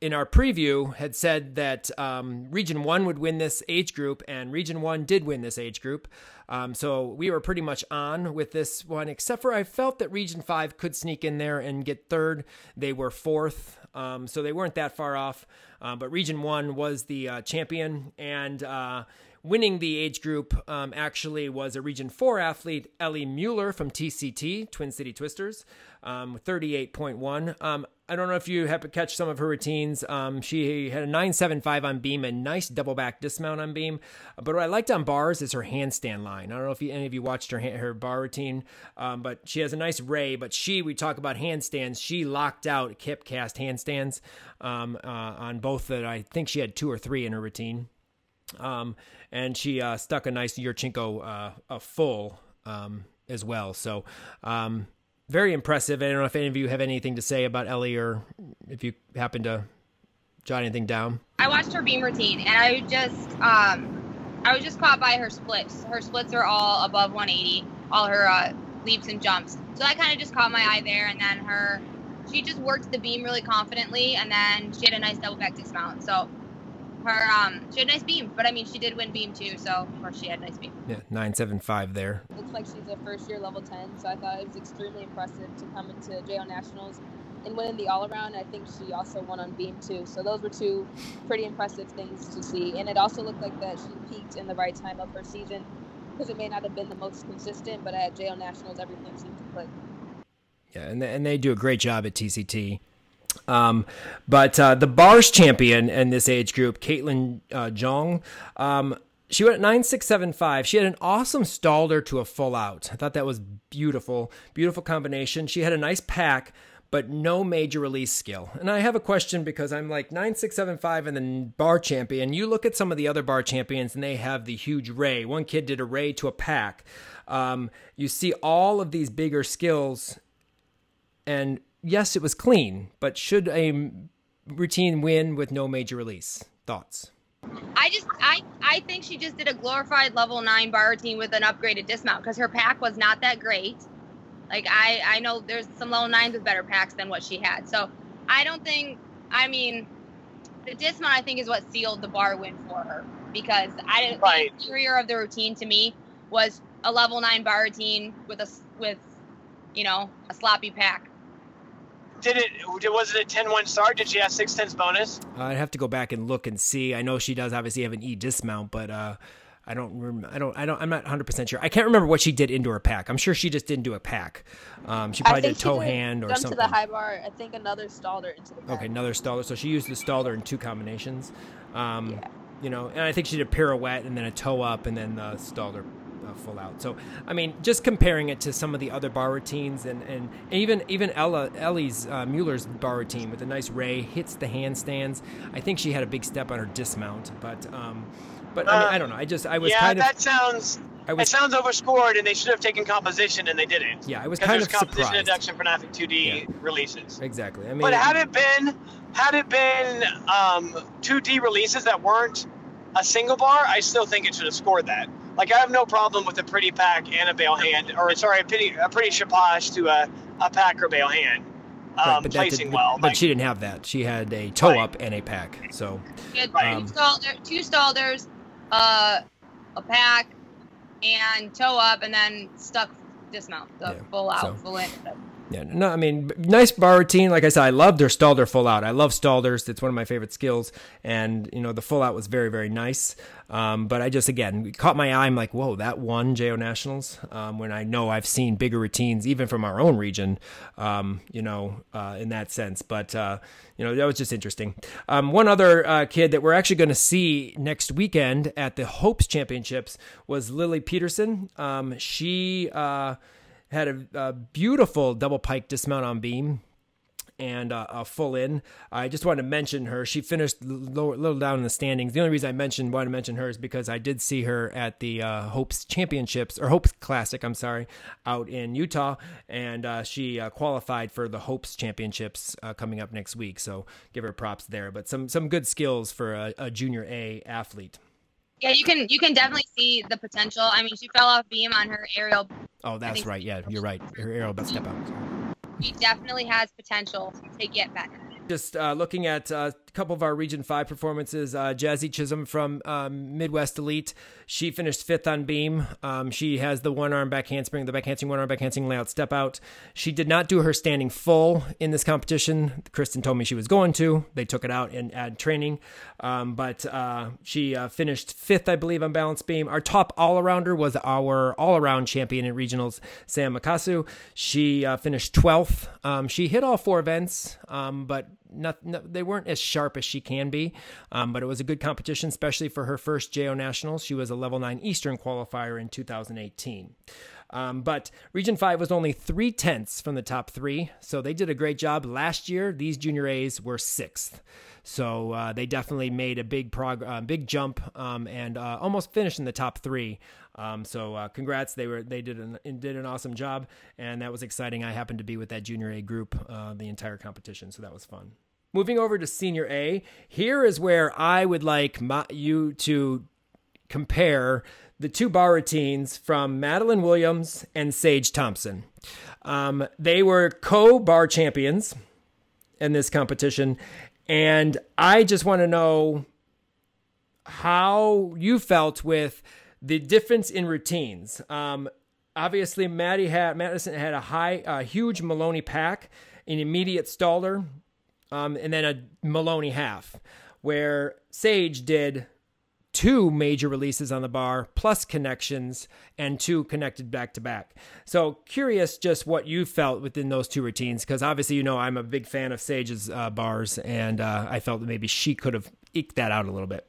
in our preview, had said that um, Region 1 would win this age group, and Region 1 did win this age group. Um, so we were pretty much on with this one, except for I felt that Region 5 could sneak in there and get third. They were fourth, um, so they weren't that far off. Uh, but Region 1 was the uh, champion, and uh, winning the age group um, actually was a Region 4 athlete, Ellie Mueller from TCT, Twin City Twisters, um, 38.1. Um, I don't know if you have to catch some of her routines. Um, she had a 975 on beam, a nice double back dismount on beam. But what I liked on bars is her handstand line. I don't know if you, any of you watched her her bar routine, um, but she has a nice ray. But she, we talk about handstands. She locked out kip cast handstands um, uh, on both that. I think she had two or three in her routine. Um, and she uh, stuck a nice Yurchenko uh, a full um, as well. So um, very impressive. I don't know if any of you have anything to say about Ellie or if you happen to jot anything down. I watched her beam routine and I just um, I was just caught by her splits. Her splits are all above 180, all her uh, leaps and jumps. So that kind of just caught my eye there. And then her, she just worked the beam really confidently, and then she had a nice double back dismount. So her um she had nice beam, but I mean she did win beam too, so of course she had nice beam. Yeah, nine seven five there. Looks like she's a first year level ten, so I thought it was extremely impressive to come into JO Nationals and win in the all around. I think she also won on beam too. So those were two pretty impressive things to see. And it also looked like that she peaked in the right time of her season because it may not have been the most consistent, but at JO Nationals everything seemed to click. Yeah, and they, and they do a great job at TCT. Um, but uh, the bars champion in this age group, Caitlin uh, Jong, um, she went at 9675. She had an awesome stalder to a full out. I thought that was beautiful. Beautiful combination. She had a nice pack, but no major release skill. And I have a question because I'm like 9675 and then bar champion. You look at some of the other bar champions and they have the huge ray. One kid did a ray to a pack. Um, you see all of these bigger skills and yes, it was clean, but should a routine win with no major release? Thoughts? I just I I think she just did a glorified level nine bar routine with an upgraded dismount because her pack was not that great. Like I I know there's some level nines with better packs than what she had. So I don't think I mean the dismount I think is what sealed the bar win for her because I didn't right. the interior of the routine to me was a level nine bar routine with a with you know a sloppy pack did it? Was it a 10-1 start? Did she have six tenths bonus? I'd have to go back and look and see. I know she does obviously have an E dismount, but uh, I don't. Rem- I don't. I don't. I'm not 100 percent sure. I can't remember what she did into her pack. I'm sure she just didn't do a pack. Um, she probably did a toe hand or something. to the high bar. I think another stalder into the. Pack. Okay, another stalder. So she used the stalder in two combinations. Um, yeah. You know, and I think she did a pirouette and then a toe up and then the stalder uh, full out. So, I mean, just comparing it to some of the other bar routines, and, and, even even Ella Ellie's uh, Mueller's bar routine with a nice ray hits the handstands. I think she had a big step on her dismount, but um, but I, mean, I don't know. I just I was yeah, kind of that sounds. I Was, it sounds overscored, and they should have taken composition, and they didn't. Yeah, I was kind of composition surprised. deduction for NAFIC 2D yeah. releases. Exactly. I mean, but had it been had it been um, 2D releases that weren't a single bar, I still think it should have scored that. Like I have no problem with a pretty pack and a bail hand, or sorry, a pretty a pretty chappage to a, a pack or bail hand. Um, right, but placing did, well. But like, she didn't have that. She had a toe right. up and a pack. So she had um, two, stalder, two stalders, uh, a pack, and toe up, and then stuck dismount, the yeah, full out, so. full in. Yeah, no, I mean, nice bar routine. Like I said, I love their Stalder full out. I love Stalders. It's one of my favorite skills. And, you know, the full out was very, very nice. Um, but I just, again, caught my eye. I'm like, whoa, that won JO Nationals. Um, when I know I've seen bigger routines, even from our own region, um, you know, uh, in that sense. But, uh, you know, that was just interesting. Um, one other uh, kid that we're actually going to see next weekend at the Hopes Championships was Lily Peterson. Um, she, uh, had a, a beautiful double pike dismount on beam and uh, a full in. I just wanted to mention her. She finished a little, down in the standings. The only reason I mentioned wanted to mention her is because I did see her at the uh, Hopes Championships or Hopes Classic. I'm sorry, out in Utah, and uh, she uh, qualified for the Hopes Championships uh, coming up next week. So give her props there. But some some good skills for a, a junior A athlete. Yeah, you can you can definitely see the potential. I mean, she fell off beam on her aerial. Oh, that's right. Yeah, you're right. Her aerial step out. She definitely has potential to get better. Just uh, looking at uh, couple of our Region 5 performances, uh, Jazzy Chisholm from um, Midwest Elite, she finished fifth on beam. Um, she has the one arm back handspring, the back handspring, one arm back handspring layout step out. She did not do her standing full in this competition. Kristen told me she was going to. They took it out and add training. Um, but uh, she uh, finished fifth, I believe, on balance beam. Our top all arounder was our all around champion in regionals, Sam Makasu. She uh, finished 12th. Um, she hit all four events, um, but not, they weren't as sharp as she can be, um, but it was a good competition, especially for her first JO Nationals. She was a level 9 Eastern qualifier in 2018. Um, but Region 5 was only three tenths from the top three, so they did a great job. Last year, these junior A's were sixth. So uh, they definitely made a big prog- uh, big jump um, and uh, almost finished in the top three. Um, so uh, congrats, they were they did an did an awesome job, and that was exciting. I happened to be with that junior A group uh, the entire competition, so that was fun. Moving over to senior A, here is where I would like my, you to compare the two bar routines from Madeline Williams and Sage Thompson. Um, they were co bar champions in this competition, and I just want to know how you felt with the difference in routines. Um, obviously, Maddie had Madison had a high, a huge Maloney pack, an immediate Stalder, um, and then a Maloney half, where Sage did two major releases on the bar plus connections and two connected back to back. So curious just what you felt within those two routines because obviously you know I'm a big fan of Sage's uh, bars and uh, I felt that maybe she could have eked that out a little bit.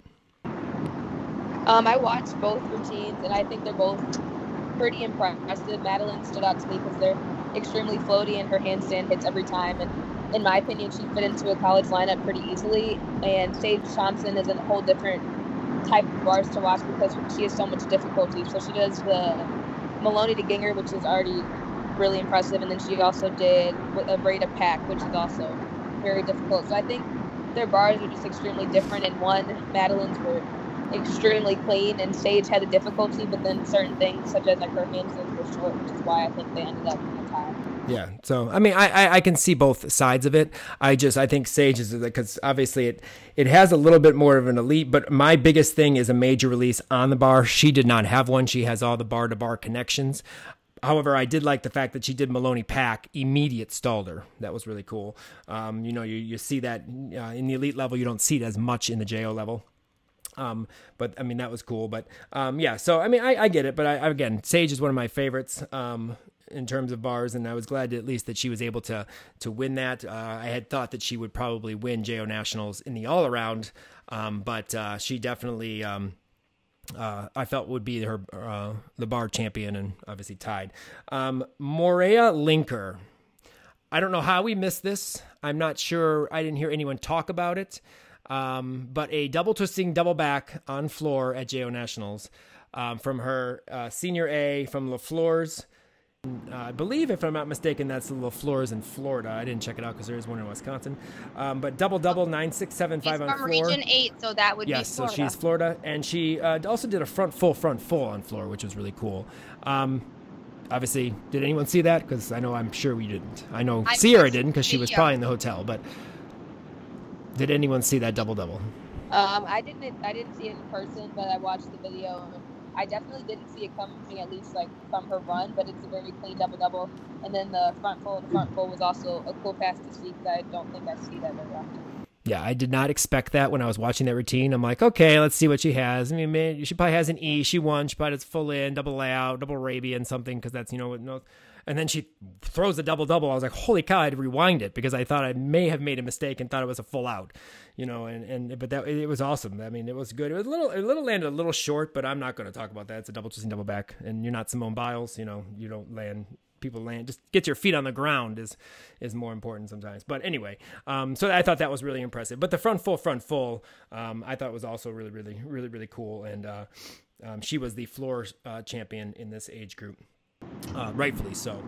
Um, I watched both routines and I think they're both pretty impressive. Madeline stood out to me because they're extremely floaty and her handstand hits every time and in my opinion, she fit into a college lineup pretty easily. And Sage Thompson is a whole different type of bars to watch because she has so much difficulty. So she does the Maloney to Gienger, which is already really impressive, and then she also did a Breda Pack, which is also very difficult. So I think their bars are just extremely different. And one, Madeline's were extremely clean, and Sage had a difficulty, but then certain things such as like her handstands were short, which is why I think they ended up in the tie. Yeah. So I mean, I, I, I can see both sides of it. I just I think Sage is because obviously it it has a little bit more of an elite, but my biggest thing is a major release on the bar. She did not have one. She has all the bar to bar connections. However, I did like the fact that she did Maloney Pack immediate Stalder. That was really cool. Um, you know, you, you see that uh, in the elite level, you don't see it as much in the JO level. Um, but I mean, that was cool. But um, yeah, so I mean, I, I get it. But I, again, Sage is one of my favorites. Um, in terms of bars, and I was glad at least that she was able to to win that. Uh, I had thought that she would probably win JO Nationals in the all around, um, but uh, she definitely. Um, uh, I felt would be her uh, the bar champion and obviously tied. Um, Morea Linker. I don't know how we missed this. I'm not sure. I didn't hear anyone talk about it. Um, but a double twisting double back on floor at JO Nationals um, from her uh, senior A from LaFleur's I believe, if I'm not mistaken, that's the LaFleur's in Florida. I didn't check it out because there is one in Wisconsin. Um, but double double nine six seven five on from floor. Region Eight, so that would yes, be Florida. so she's Florida, and she uh, also did a front full front full on floor, which was really cool. Um, obviously, did anyone see that? Because I know I'm sure we didn't. I know I Sierra didn't because she was probably in the hotel. But did anyone see that double double? Um, I didn't I didn't see it in person, but I watched the video. I definitely didn't see it coming, at least like from her run, but it's a very clean double double. And then the front full, the front full was also a cool pass to see that I don't think I see that very often. Yeah, I did not expect that when I was watching that routine. I'm like, okay, let's see what she has. I mean, man, she probably has an E. She won. She probably has full in, double layout, double Arabian, something, because that's, you know, what and then she throws a double double. I was like, holy cow! I had to rewind it because I thought I may have made a mistake and thought it was a full out, you know. And and but that it was awesome. I mean, it was good. It was a little a little landed a little short, but I'm not going to talk about that. It's a double twisting double back, and you're not Simone Biles. You know, you don't land people land just get your feet on the ground is is more important sometimes but anyway um, so i thought that was really impressive but the front full front full um, i thought was also really really really really cool and uh, um, she was the floor uh, champion in this age group uh, rightfully so.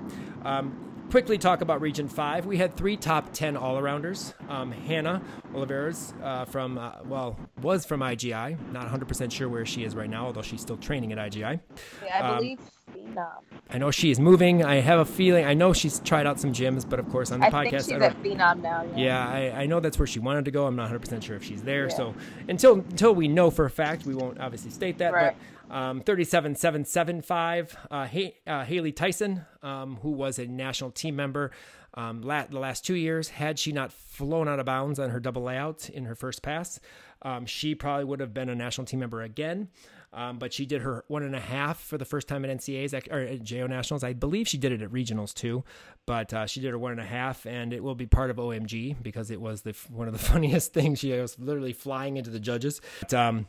Um, quickly talk about Region 5. We had three top 10 all arounders. Um, Hannah Oliveras uh, from, uh, well, was from IGI. Not 100% sure where she is right now, although she's still training at IGI. Yeah, I um, believe Phenom. I know she is moving. I have a feeling, I know she's tried out some gyms, but of course on the I podcast. Think she's I at Phenom now. Yeah, yeah I, I, know that's where she wanted to go. I'm not 100% sure if she's there. Yeah. So until until we know for a fact, we won't obviously state that. Right. But um, 37775, uh, uh, Haley Tyson, um, who was a national team member um, la- the last two years, had she not flown out of bounds on her double layout in her first pass, um, she probably would have been a national team member again. Um, but she did her one and a half for the first time at NCAs or at JO Nationals. I believe she did it at regionals too, but uh, she did her one and a half, and it will be part of OMG because it was the one of the [LAUGHS] funniest things. She was literally flying into the judges. But, um,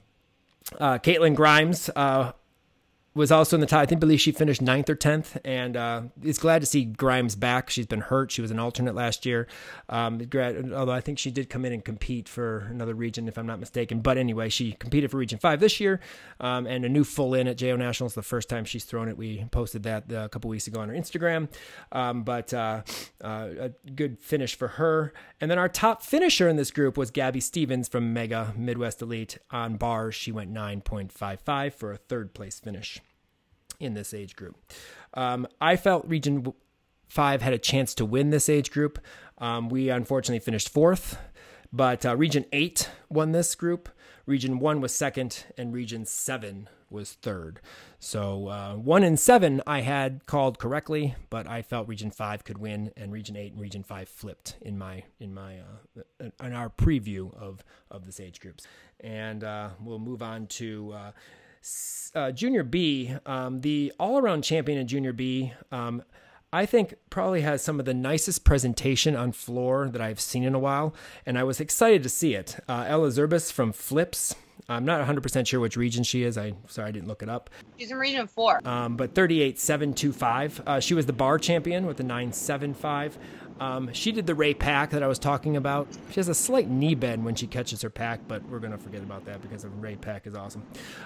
uh, Caitlin Grimes uh, was also in the top. I think believe she finished ninth or tenth, and uh, it's glad to see Grimes back. She's been hurt. She was an alternate last year, um, although I think she did come in and compete for another region, if I'm not mistaken. But anyway, she competed for Region Five this year, um, and a new full in at JO Nationals. The first time she's thrown it, we posted that uh, a couple weeks ago on our Instagram. Um, but uh, uh, a good finish for her. And then our top finisher in this group was Gabby Stevens from Mega Midwest Elite on bars. She went 9.55 for a third place finish in this age group. Um, I felt Region 5 had a chance to win this age group. Um, we unfortunately finished fourth, but uh, Region 8 won this group. Region 1 was second, and Region 7 was third. So uh, 1 and 7 I had called correctly, but I felt Region 5 could win, and Region 8 and Region 5 flipped in my in my uh, in our preview of of this age groups. And uh, we'll move on to uh, Junior B, um, the all around champion in Junior B, um, I think probably has some of the nicest presentation on floor that I've seen in a while, and I was excited to see it. Uh, Ella Zerbis from Flips. I'm not 100% sure which region she is. I sorry I didn't look it up. She's in region 4. Um, but 38725. Uh, she was the bar champion with the 975. Um, she did the Ray Pack that I was talking about. She has a slight knee bend when she catches her pack, but we're going to forget about that because the Ray Pack is awesome.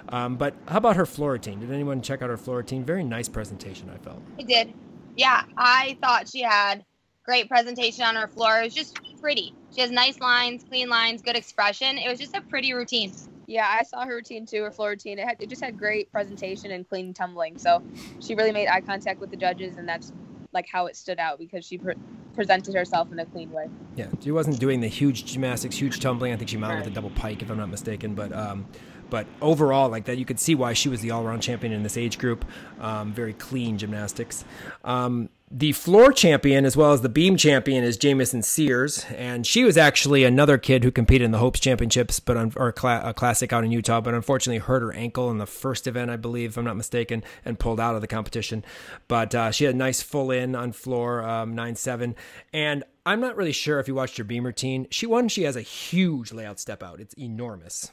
Um, but how about her floor routine? Did anyone check out her floor routine? Very nice presentation, I felt. I did. Yeah, I thought she had great presentation on her floor. It was just pretty. She has nice lines, clean lines, good expression. It was just a pretty routine. Yeah, I saw her routine too, her floor routine. It, had, it just had great presentation and clean tumbling. So she really made eye contact with the judges, and that's like how it stood out because she pre- presented herself in a clean way. Yeah, she wasn't doing the huge gymnastics, huge tumbling. I think she mounted right. with a double pike, if I'm not mistaken. But um, but overall, like that, you could see why she was the all-around champion in this age group. Um, very clean gymnastics. Um, the floor champion as well as the beam champion is Jamison Sears, and she was actually another kid who competed in the Hopes Championships, but on, or a, classic out in Utah, but unfortunately hurt her ankle in the first event, I believe, if I'm not mistaken, and pulled out of the competition. But uh, she had a nice full in on floor um, nine seven, and I'm not really sure if you watched her beam routine. She won. She has a huge layout step out. It's enormous,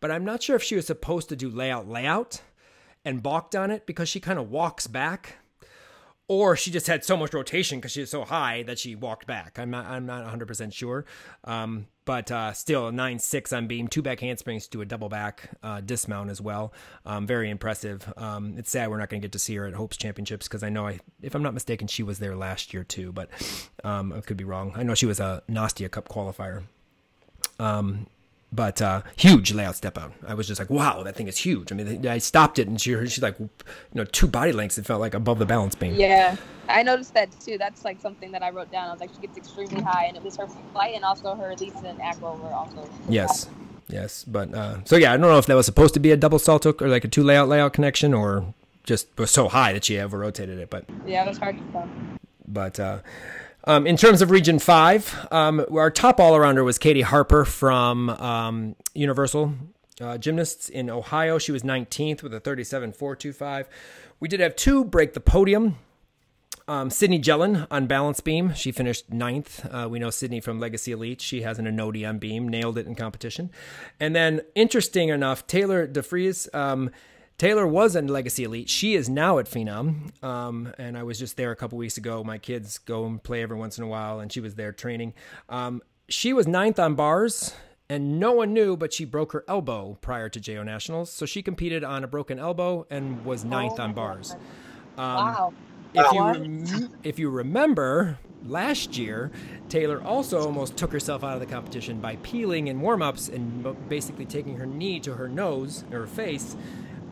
but I'm not sure if she was supposed to do layout layout and balked on it because she kind of walks back or she just had so much rotation because she was so high that she walked back. I'm not I'm not 100 percent sure, um, but uh, still nine six on beam, two back handsprings to a double back uh, dismount as well. Um, very impressive. Um, it's sad we're not going to get to see her at Hopes Championships because I know I if I'm not mistaken she was there last year too, but um, I could be wrong. I know she was a Nastia Cup qualifier. Um, but uh, huge layout step out. I was just like, wow, that thing is huge. I mean, I stopped it and she, she's like, you know, two body lengths. It felt like above the balance beam. Yeah, I noticed that too. That's like something that I wrote down. I was like, she gets extremely high, and it was her flight and also her release and acro were also. Yes. Yes, but uh, so yeah, I don't know if that was supposed to be a double salt hook or like a two layout layout connection, or just was so high that she ever rotated it. But Yeah, it was hard to tell. but uh, um, in terms of Region Five, um, our top all arounder was Katie Harper from um, Universal uh, Gymnasts in Ohio. She was 19th with a 37.425. We did have two break the podium. Um, Sydney Jellin on balance beam. She finished ninth. Uh, we know Sydney from Legacy Elite. She has an Onodi on beam, nailed it in competition. And then, interesting enough, Taylor DeFries. Um, Taylor was in Legacy Elite. She is now at Phenom. Um, and I was just there a couple weeks ago. My kids go and play every once in a while, and she was there training. Um, she was ninth on bars, and no one knew, but she broke her elbow prior to JO Nationals. So she competed on a broken elbow and was ninth on bars. wow. If you rem- if you remember last year, Taylor also almost took herself out of the competition by peeling in warm-ups and basically taking her knee to her nose or her face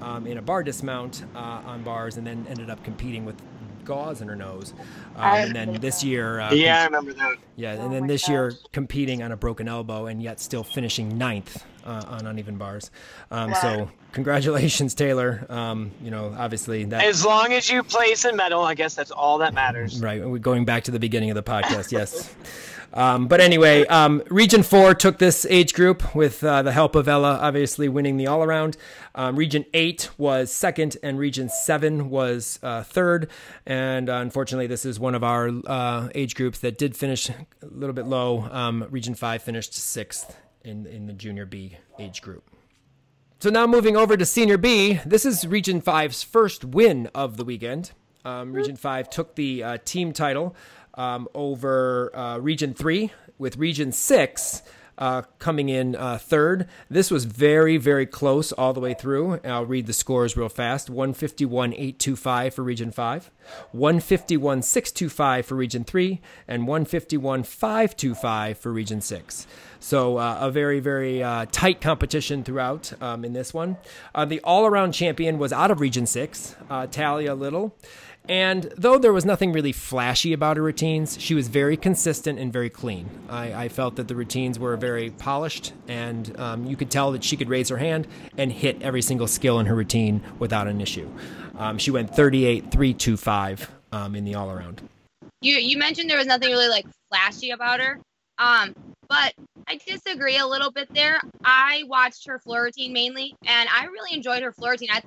um, in a bar dismount uh, on bars, and then ended up competing with gauze in her nose. Um, and then this year, uh, Yeah, I remember that. yeah, Oh and then my this year competing on a broken elbow and yet still finishing ninth uh, on uneven bars. Um, Wow. So congratulations, Taylor. Um, you know, obviously that As long as you place in medal, I guess that's all that matters. Right. We're going back to the beginning of the podcast. [LAUGHS] Yes. Um, but anyway, um, Region 4 took this age group with uh, the help of Ella, obviously winning the all around. Um, region 8 was second, and Region 7 was uh, third. And uh, unfortunately, this is one of our uh, age groups that did finish a little bit low. Um, region 5 finished sixth in, in the Junior B age group. So now moving over to Senior B, this is Region 5's first win of the weekend. Um, Region 5 took the uh, team title um, over uh, Region 3, with Region 6 uh, coming in uh, third. This was very, very close all the way through. I'll read the scores real fast 151 825 for Region 5, 151 625 for Region 3, and 151 525 for Region 6. So uh, a very, very uh, tight competition throughout um, in this one. Uh, the all-around champion was out of Region 6, uh, Talia Little. And though there was nothing really flashy about her routines, she was very consistent and very clean. I, I felt that the routines were very polished, and um, you could tell that she could raise her hand and hit every single skill in her routine without an issue. Um, she went 38 325 um, in the all around. You you mentioned there was nothing really like flashy about her. Um, but I disagree a little bit there. I watched her floor routine mainly, and I really enjoyed her floor routine. I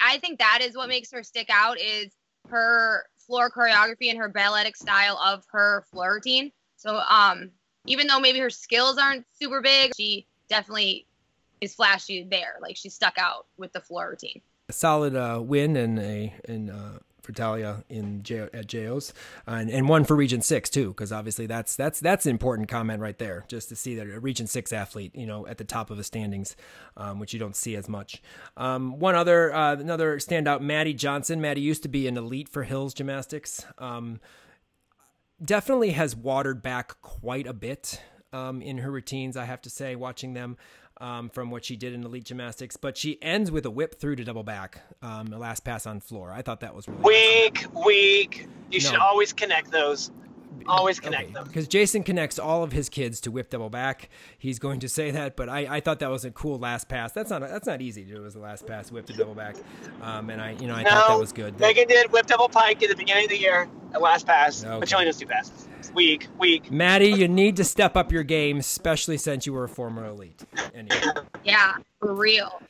I think that is what makes her stick out is her floor choreography and her balletic style of her floor routine. So um, even though maybe her skills aren't super big, she definitely is flashy there. Like she stuck out with the floor routine. A solid uh, win and a in uh, for Talia in J- at JOs, and, and one for Region Six too, because obviously that's that's that's an important comment right there, just to see that a Region Six athlete, you know, at the top of the standings, um, which you don't see as much. Um, one other uh, another standout, Maddie Johnson. Maddie used to be an elite for Hills Gymnastics. Um, definitely has watered back quite a bit um, in her routines. I have to say, watching them um, from what she did in elite gymnastics, but she ends with a whip through to double back, um, the last pass on floor. I thought that was really Weak, weak. You should always connect those. Always connect them. because Jason connects all of his kids to whip double back. He's going to say that, but I, I thought that was a cool last pass. That's not that's not easy to do as a last pass whip to double back, um, and I you know I thought that was good. Megan did whip double pike at the beginning of the year at last pass, Okay. but she only does two passes. It's weak, weak. Maddie, you need to step up your game, especially since you were a former elite. Anyway. [LAUGHS] Yeah, for real.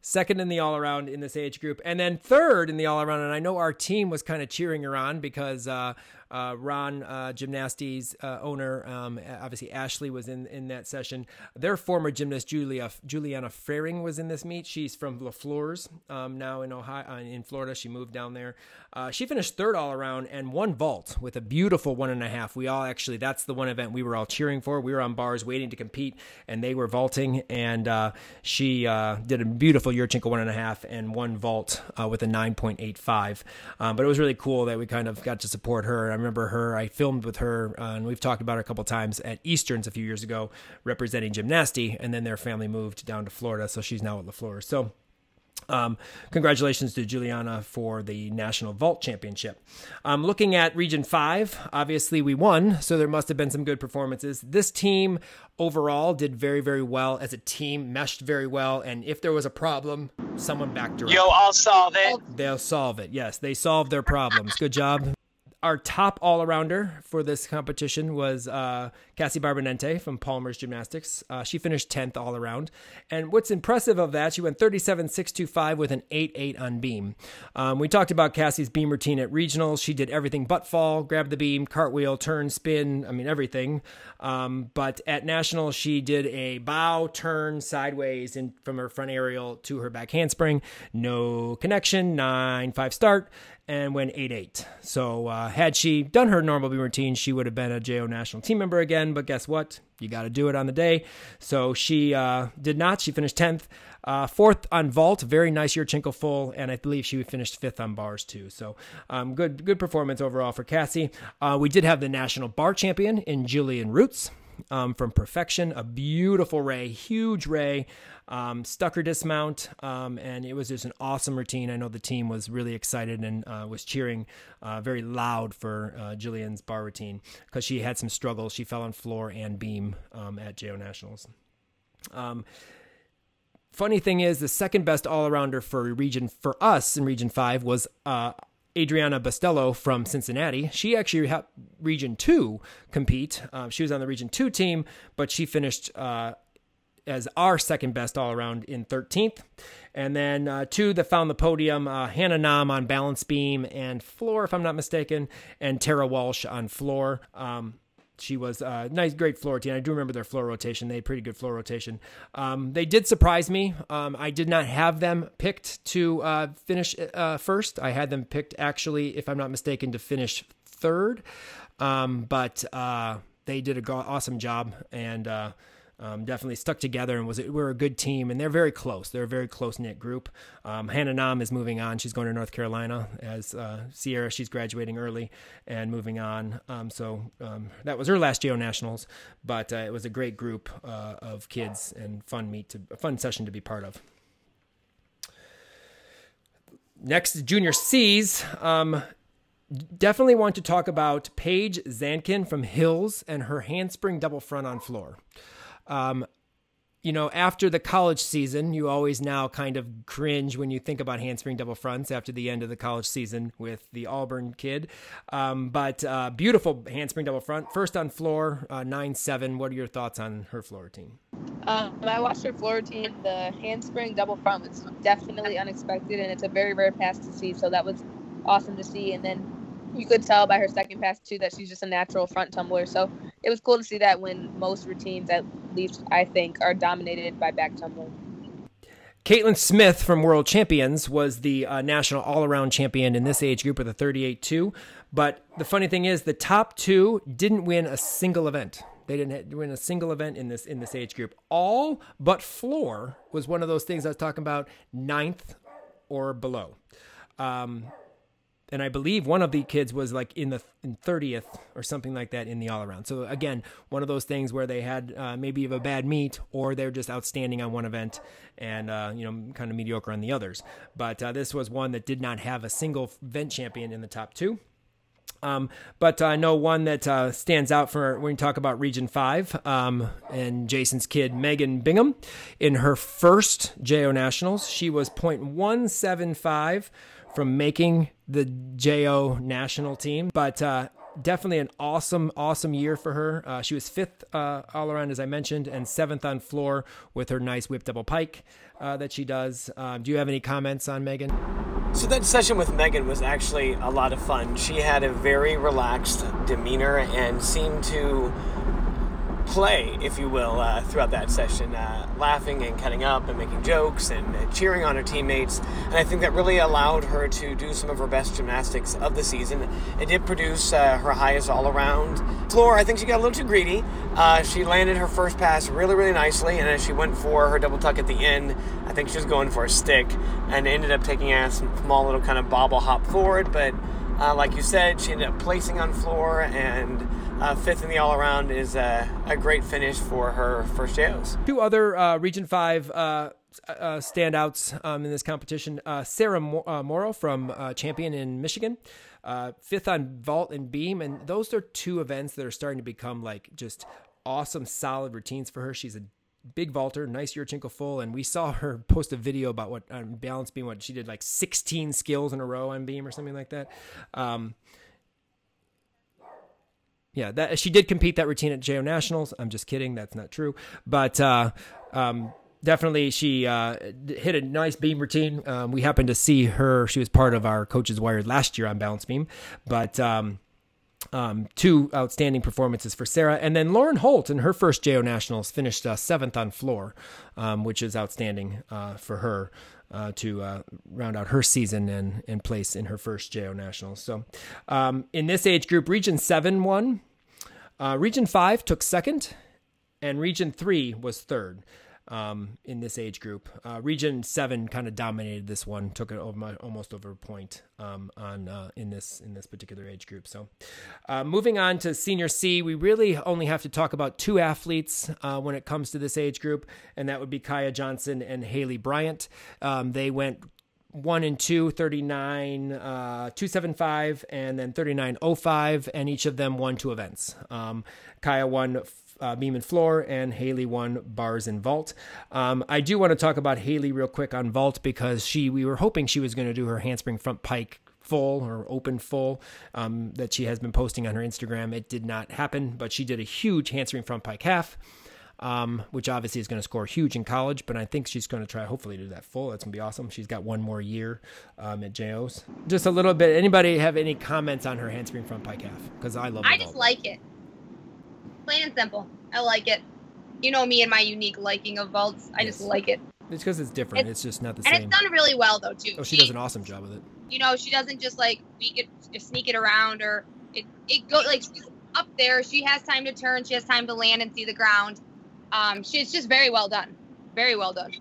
second in the all around in this age group, and then third in the all around. And I know our team was kind of cheering her on because uh, Ron uh, uh, owner, um, obviously Ashley was in in that session. Their former gymnast Julia Juliana Frering was in this meet. She's from La Fleurs um, now in Ohio uh, in Florida. She moved down there. Uh, she finished third all around and one vault with a beautiful one and a half. We all actually that's the one event we were all cheering for. We were on bars waiting to compete, and they were vaulting, and uh, she uh, did a beautiful Yurchenko one and a half and one vault uh, with a 9.85. Um, but it was really cool that we kind of got to support her. I remember her, I filmed with her, uh, and we've talked about her a couple times at Easterns a few years ago, representing Gymnasty, and then their family moved down to Florida, so she's now at La Fleur. So Um, congratulations to Juliana for the National Vault Championship. Um, looking at Region 5, obviously we won, so there must have been some good performances. This team overall did very, very well as a team, meshed very well, and if there was a problem, someone backed her Yo, up. I'll solve it. They'll solve it. Yes, they solved their problems. Good job. Our top all arounder for this competition was uh, Cassie Barbonente from Palmer's Gymnastics. Uh, she finished 10th all around. And what's impressive of that, she went 37 625 with an 8 8 on beam. Um, we talked about Cassie's beam routine at regionals. She did everything but fall, grab the beam, cartwheel, turn, spin, I mean, everything. Um, but at national, she did a bow, turn sideways in, from her front aerial to her back handspring. No connection, 9 5 start and went 8 8. So, uh, had she done her normal routine, she would have been a JO national team member again. But guess what? You got to do it on the day. So, she uh, did not. She finished 10th. Uh, fourth on vault, very nice Yurchenko full, and I believe she finished fifth on bars too. So, um, good good performance overall for Cassie. Uh, we did have the national bar champion in Julian Roots um, from Perfection, a beautiful ray, huge ray, um, Stucker dismount, um, and it was just an awesome routine. I know the team was really excited and uh, was cheering uh, very loud for uh, Jillian's bar routine because she had some struggles. She fell on floor and beam um, at JO Nationals. Um, funny thing is, the second best all arounder for region for us in Region Five was uh, Adriana Bastello from Cincinnati. She actually had Region 2 compete. Uh, she was on the Region 2 team, but she finished uh, as our second best all around in 13th. And then uh, two that found the podium uh, Hannah Nam on balance beam and floor, if I'm not mistaken, and Tara Walsh on floor. Um, she was a nice, great floor team. I do remember their floor rotation. They had pretty good floor rotation. Um, they did surprise me. Um, I did not have them picked to uh, finish uh, first. I had them picked, actually, if I'm not mistaken, to finish third. Um, but uh, they did an awesome job. And uh, um, definitely stuck together and was we're a good team and they're very close. They're a very close knit group. Um, Hannah Nam is moving on. She's going to North Carolina as uh, Sierra. She's graduating early and moving on. Um, so um, that was her last JO Nationals, but uh, it was a great group uh, of kids and fun meet to a fun session to be part of. Next, junior C's. Um, definitely want to talk about Paige Zankin from Hills and her handspring double front on floor. Um, you know, after the college season, you always now kind of cringe when you think about handspring double fronts after the end of the college season with the Auburn kid. Um, but uh, beautiful handspring double front. First on floor, uh, 9 7. What are your thoughts on her floor routine? Um, I watched her floor routine. The handspring double front was definitely unexpected, and it's a very rare pass to see. So that was awesome to see. And then you could tell by her second pass too that she's just a natural front tumbler. So it was cool to see that when most routines, at least I think, are dominated by back tumbling. Caitlin Smith from World Champions was the uh, national all around champion in this age group with a 38 2. But the funny thing is, the top two didn't win a single event. They didn't win a single event in this in this age group. All but floor was one of those things I was talking about, ninth or below. Um, and I believe one of the kids was like in the 30th or something like that in the all around. So again, one of those things where they had uh, maybe a bad meet or they're just outstanding on one event and uh, you know kind of mediocre on the others. But uh, this was one that did not have a single event champion in the top two. Um, but I know one that uh, stands out for when you talk about Region 5 um, and Jason's kid, Megan Bingham. In her first JO Nationals, she was 0.175 from making the JO national team, but uh, definitely an awesome, awesome year for her. Uh, she was fifth uh, all around, as I mentioned, and seventh on floor with her nice whip double pike uh, that she does. Um, do you have any comments on Megan? So that session with Megan was actually a lot of fun. She had a very relaxed demeanor and seemed to play, if you will, uh, throughout that session, uh, laughing and cutting up and making jokes and uh, cheering on her teammates. And I think that really allowed her to do some of her best gymnastics of the season. It did produce uh, her highest all around floor. I think she got a little too greedy. Uh, she landed her first pass really, really nicely, and as she went for her double tuck at the end, I think she was going for a stick and ended up taking a small little kind of bobble hop forward. But uh, like you said, she ended up placing on floor and uh, fifth in the all around is a, a, great finish for her first JOs. Two other uh, Region 5 uh, uh, standouts um, in this competition. Uh, Sarah uh, Morrow from uh, Champion in Michigan, uh, fifth on vault and beam, and those are two events that are starting to become like just awesome, solid routines for her. She's a big vaulter, nice Yurchenko full, and we saw her [LAUGHS] post a video about what on balance beam, what she did like 16 skills in a row on beam or something like that. Um, yeah, that she did compete that routine at JO Nationals. I'm just kidding. That's not true. But uh, um, definitely, she uh, hit a nice beam routine. Um, we happened to see her. She was part of our coaches wired last year on balance beam, but. Um, um, two outstanding performances for Sarah. And then Lauren Holt in her first JO Nationals finished uh, seventh on floor, um, which is outstanding uh, for her uh, to uh, round out her season and, and place in her first JO Nationals. So um, in this age group, Region 7 won, uh, Region 5 took second, and Region 3 was third. Um, in this age group, uh, Region Seven kind of dominated this one, took it over, almost over a point um, on uh, in this in this particular age group. So, uh, moving on to Senior C, we really only have to talk about two athletes uh, when it comes to this age group, and that would be Kaya Johnson and Haleigh Bryant. Um, they went one and two, 39, uh, 275, and then 3905, and each of them won two events. Um, Kaya won uh, beam and floor, and Haleigh won bars and vault. Um, I do want to talk about Haleigh real quick on vault because she we were hoping she was going to do her handspring front pike full or open full um, that she has been posting on her Instagram. It did not happen, but she did a huge handspring front pike half. Um, which obviously is going to score huge in college, but I think she's going to try hopefully to do that full. That's going to be awesome. She's got one more year um, at JOs. Just a little bit. Anybody have any comments on her handspring front pike half? Because I love. I just like it. Plain and simple. I like it. You know me and my unique liking of vaults. I yes. just like it. It's because it's different. It's, it's, just not the and same. And it's done really well though too. Oh, she, she, does an awesome job with it. You know, she doesn't just like sneak it, sneak it around or it it go like she's up there. She has time to turn. She has time to land and see the ground. Um, she, it's just very well done. Very well done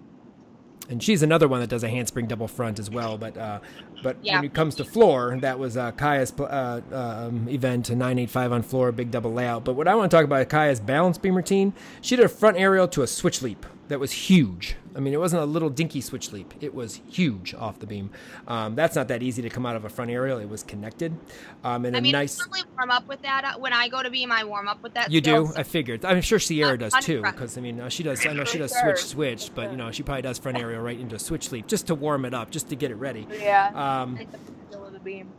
and she's another one that does a handspring double front as well. But uh, but yeah. when it comes to floor, that was uh, Kaya's uh, um, event, a 985 on floor, big double layout. But what I want to talk about is Kaya's balance beam routine. She did a front aerial to a switch leap that was huge. I mean, it wasn't a little dinky switch leap. It was huge off the beam. Um, that's not that easy to come out of a front aerial. It was connected. Um, and I a mean, nice. I normally warm up with that uh, when I go to beam. I warm up with that. You do? So. I figured. I'm sure Sierra does too, because I mean, uh, she does. I know she does switch switch, but you know, she probably does front aerial right into a switch leap just to warm it up, just to get it ready. Yeah. Um,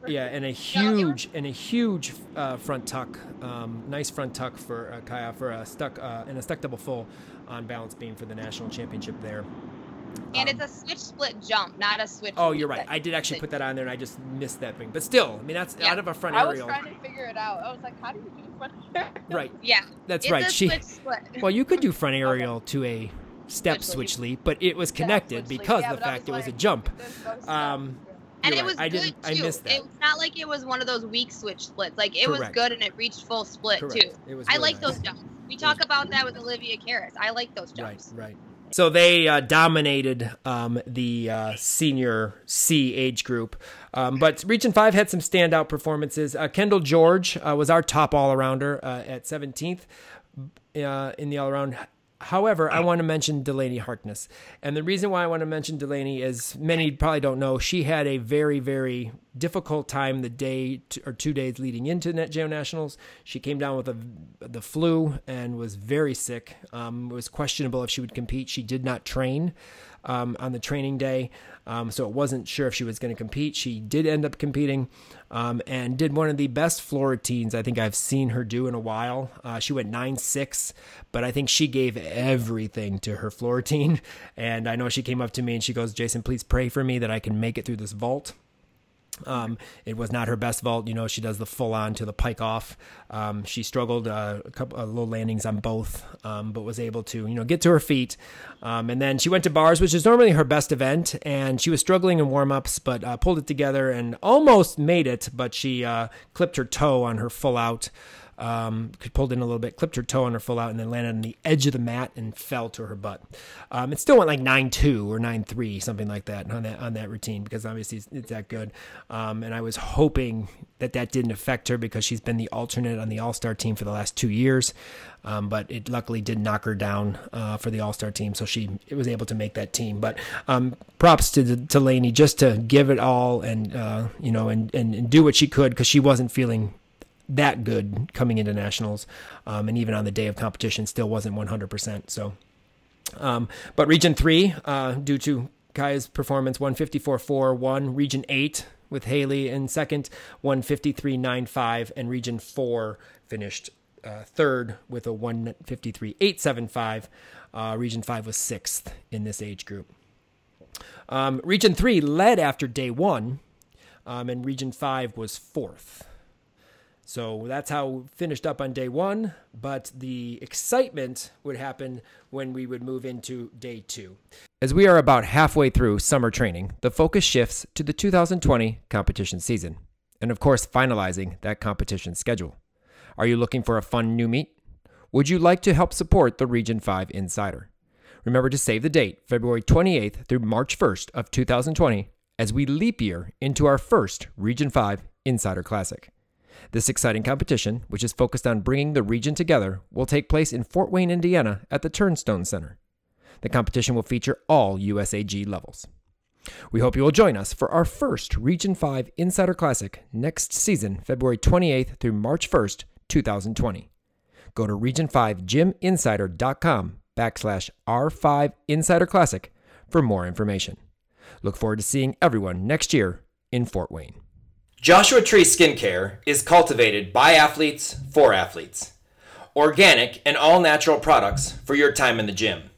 yeah, and a huge and a huge uh, front tuck, um, nice front tuck for uh, Kaya for a stuck uh, and a stuck double full on balance beam for the national championship there. And um, it's a switch split jump, not a switch. Oh, you're right. I did actually put that on there, and I just missed that thing. But still, I mean, that's yeah. out of a front aerial. I was trying to figure it out. I was like, how do you do front aerial? Right. [LAUGHS] Yeah. That's it's right. she. [LAUGHS] well, you could do front aerial okay. to a step switch, switch leap, but it was connected because yeah, of the fact it was like, a jump. Um, and it right. was I good too. I missed that. It's not like it was one of those weak switch splits. Like it Correct. was good and it reached full split Correct. too. It was I really like nice. those jumps. We talk about that with Olivia Karas. I like those jumps. Right, right. So they uh, dominated um, the uh, senior C age group. Um, but Region 5 had some standout performances. Uh, Kendall George uh, was our top all arounder uh, at 17th uh, in the all around. However, I want to mention Delaney Harkness. And the reason why I want to mention Delaney is many probably don't know she had a very, very difficult time the day or two days leading into Net Geo Nationals. She came down with a, the flu and was very sick. Um, it was questionable if she would compete. She did not train um, on the training day. Um, so it wasn't sure if she was going to compete. She did end up competing um, and did one of the best floor routines I think I've seen her do in a while. Uh, she went 9 6, but I think she gave everything to her floor routine. And I know she came up to me and she goes, Jason, please pray for me that I can make it through this vault. Um, it was not her best vault. You know, she does the full on to the pike off. Um, she struggled uh, a couple of low landings on both, um, but was able to, you know, get to her feet. Um, and then she went to bars, which is normally her best event. And she was struggling in warm ups, but uh, pulled it together and almost made it. But she uh, clipped her toe on her full out. Um, pulled in a little bit, clipped her toe on her full out, and then landed on the edge of the mat and fell to her butt. Um, it still went like nine two or nine three, something like that on that on that routine because obviously it's, it's that good. Um, and I was hoping that that didn't affect her because she's been the alternate on the All Star team for the last two years. Um, but it luckily did knock her down uh, for the All Star team, so she was able to make that team. But um, props to to Laney just to give it all and uh, you know and, and, and do what she could because she wasn't feeling that good coming into nationals, um, and even on the day of competition, still wasn't 100%. So, um, but Region Three, uh, due to Kai's performance, 154.4, one Region Eight with Haleigh in second, 153.95, and Region Four finished uh, third with a 153.875. Uh, region Five was sixth in this age group. Um, region Three led after day one, um, and Region Five was fourth. So that's how we finished up on day one, but the excitement would happen when we would move into day two. As we are about halfway through summer training, the focus shifts to the 2020 competition season, and of course, finalizing that competition schedule. Are you looking for a fun new meet? Would you like to help support the Region 5 Insider? Remember to save the date, February 28th through March 1st of 2020, as we leap year into our first Region 5 Insider Classic. This exciting competition, which is focused on bringing the region together, will take place in Fort Wayne, Indiana at the Turnstone Center. The competition will feature all USAG levels. We hope you will join us for our first Region 5 Insider Classic next season, February 28th through March 1st, 2020. Go to region5gyminsider.com backslash R5 Insider Classic for more information. Look forward to seeing everyone next year in Fort Wayne. Joshua Tree Skincare is cultivated by athletes for athletes. Organic and all natural products for your time in the gym.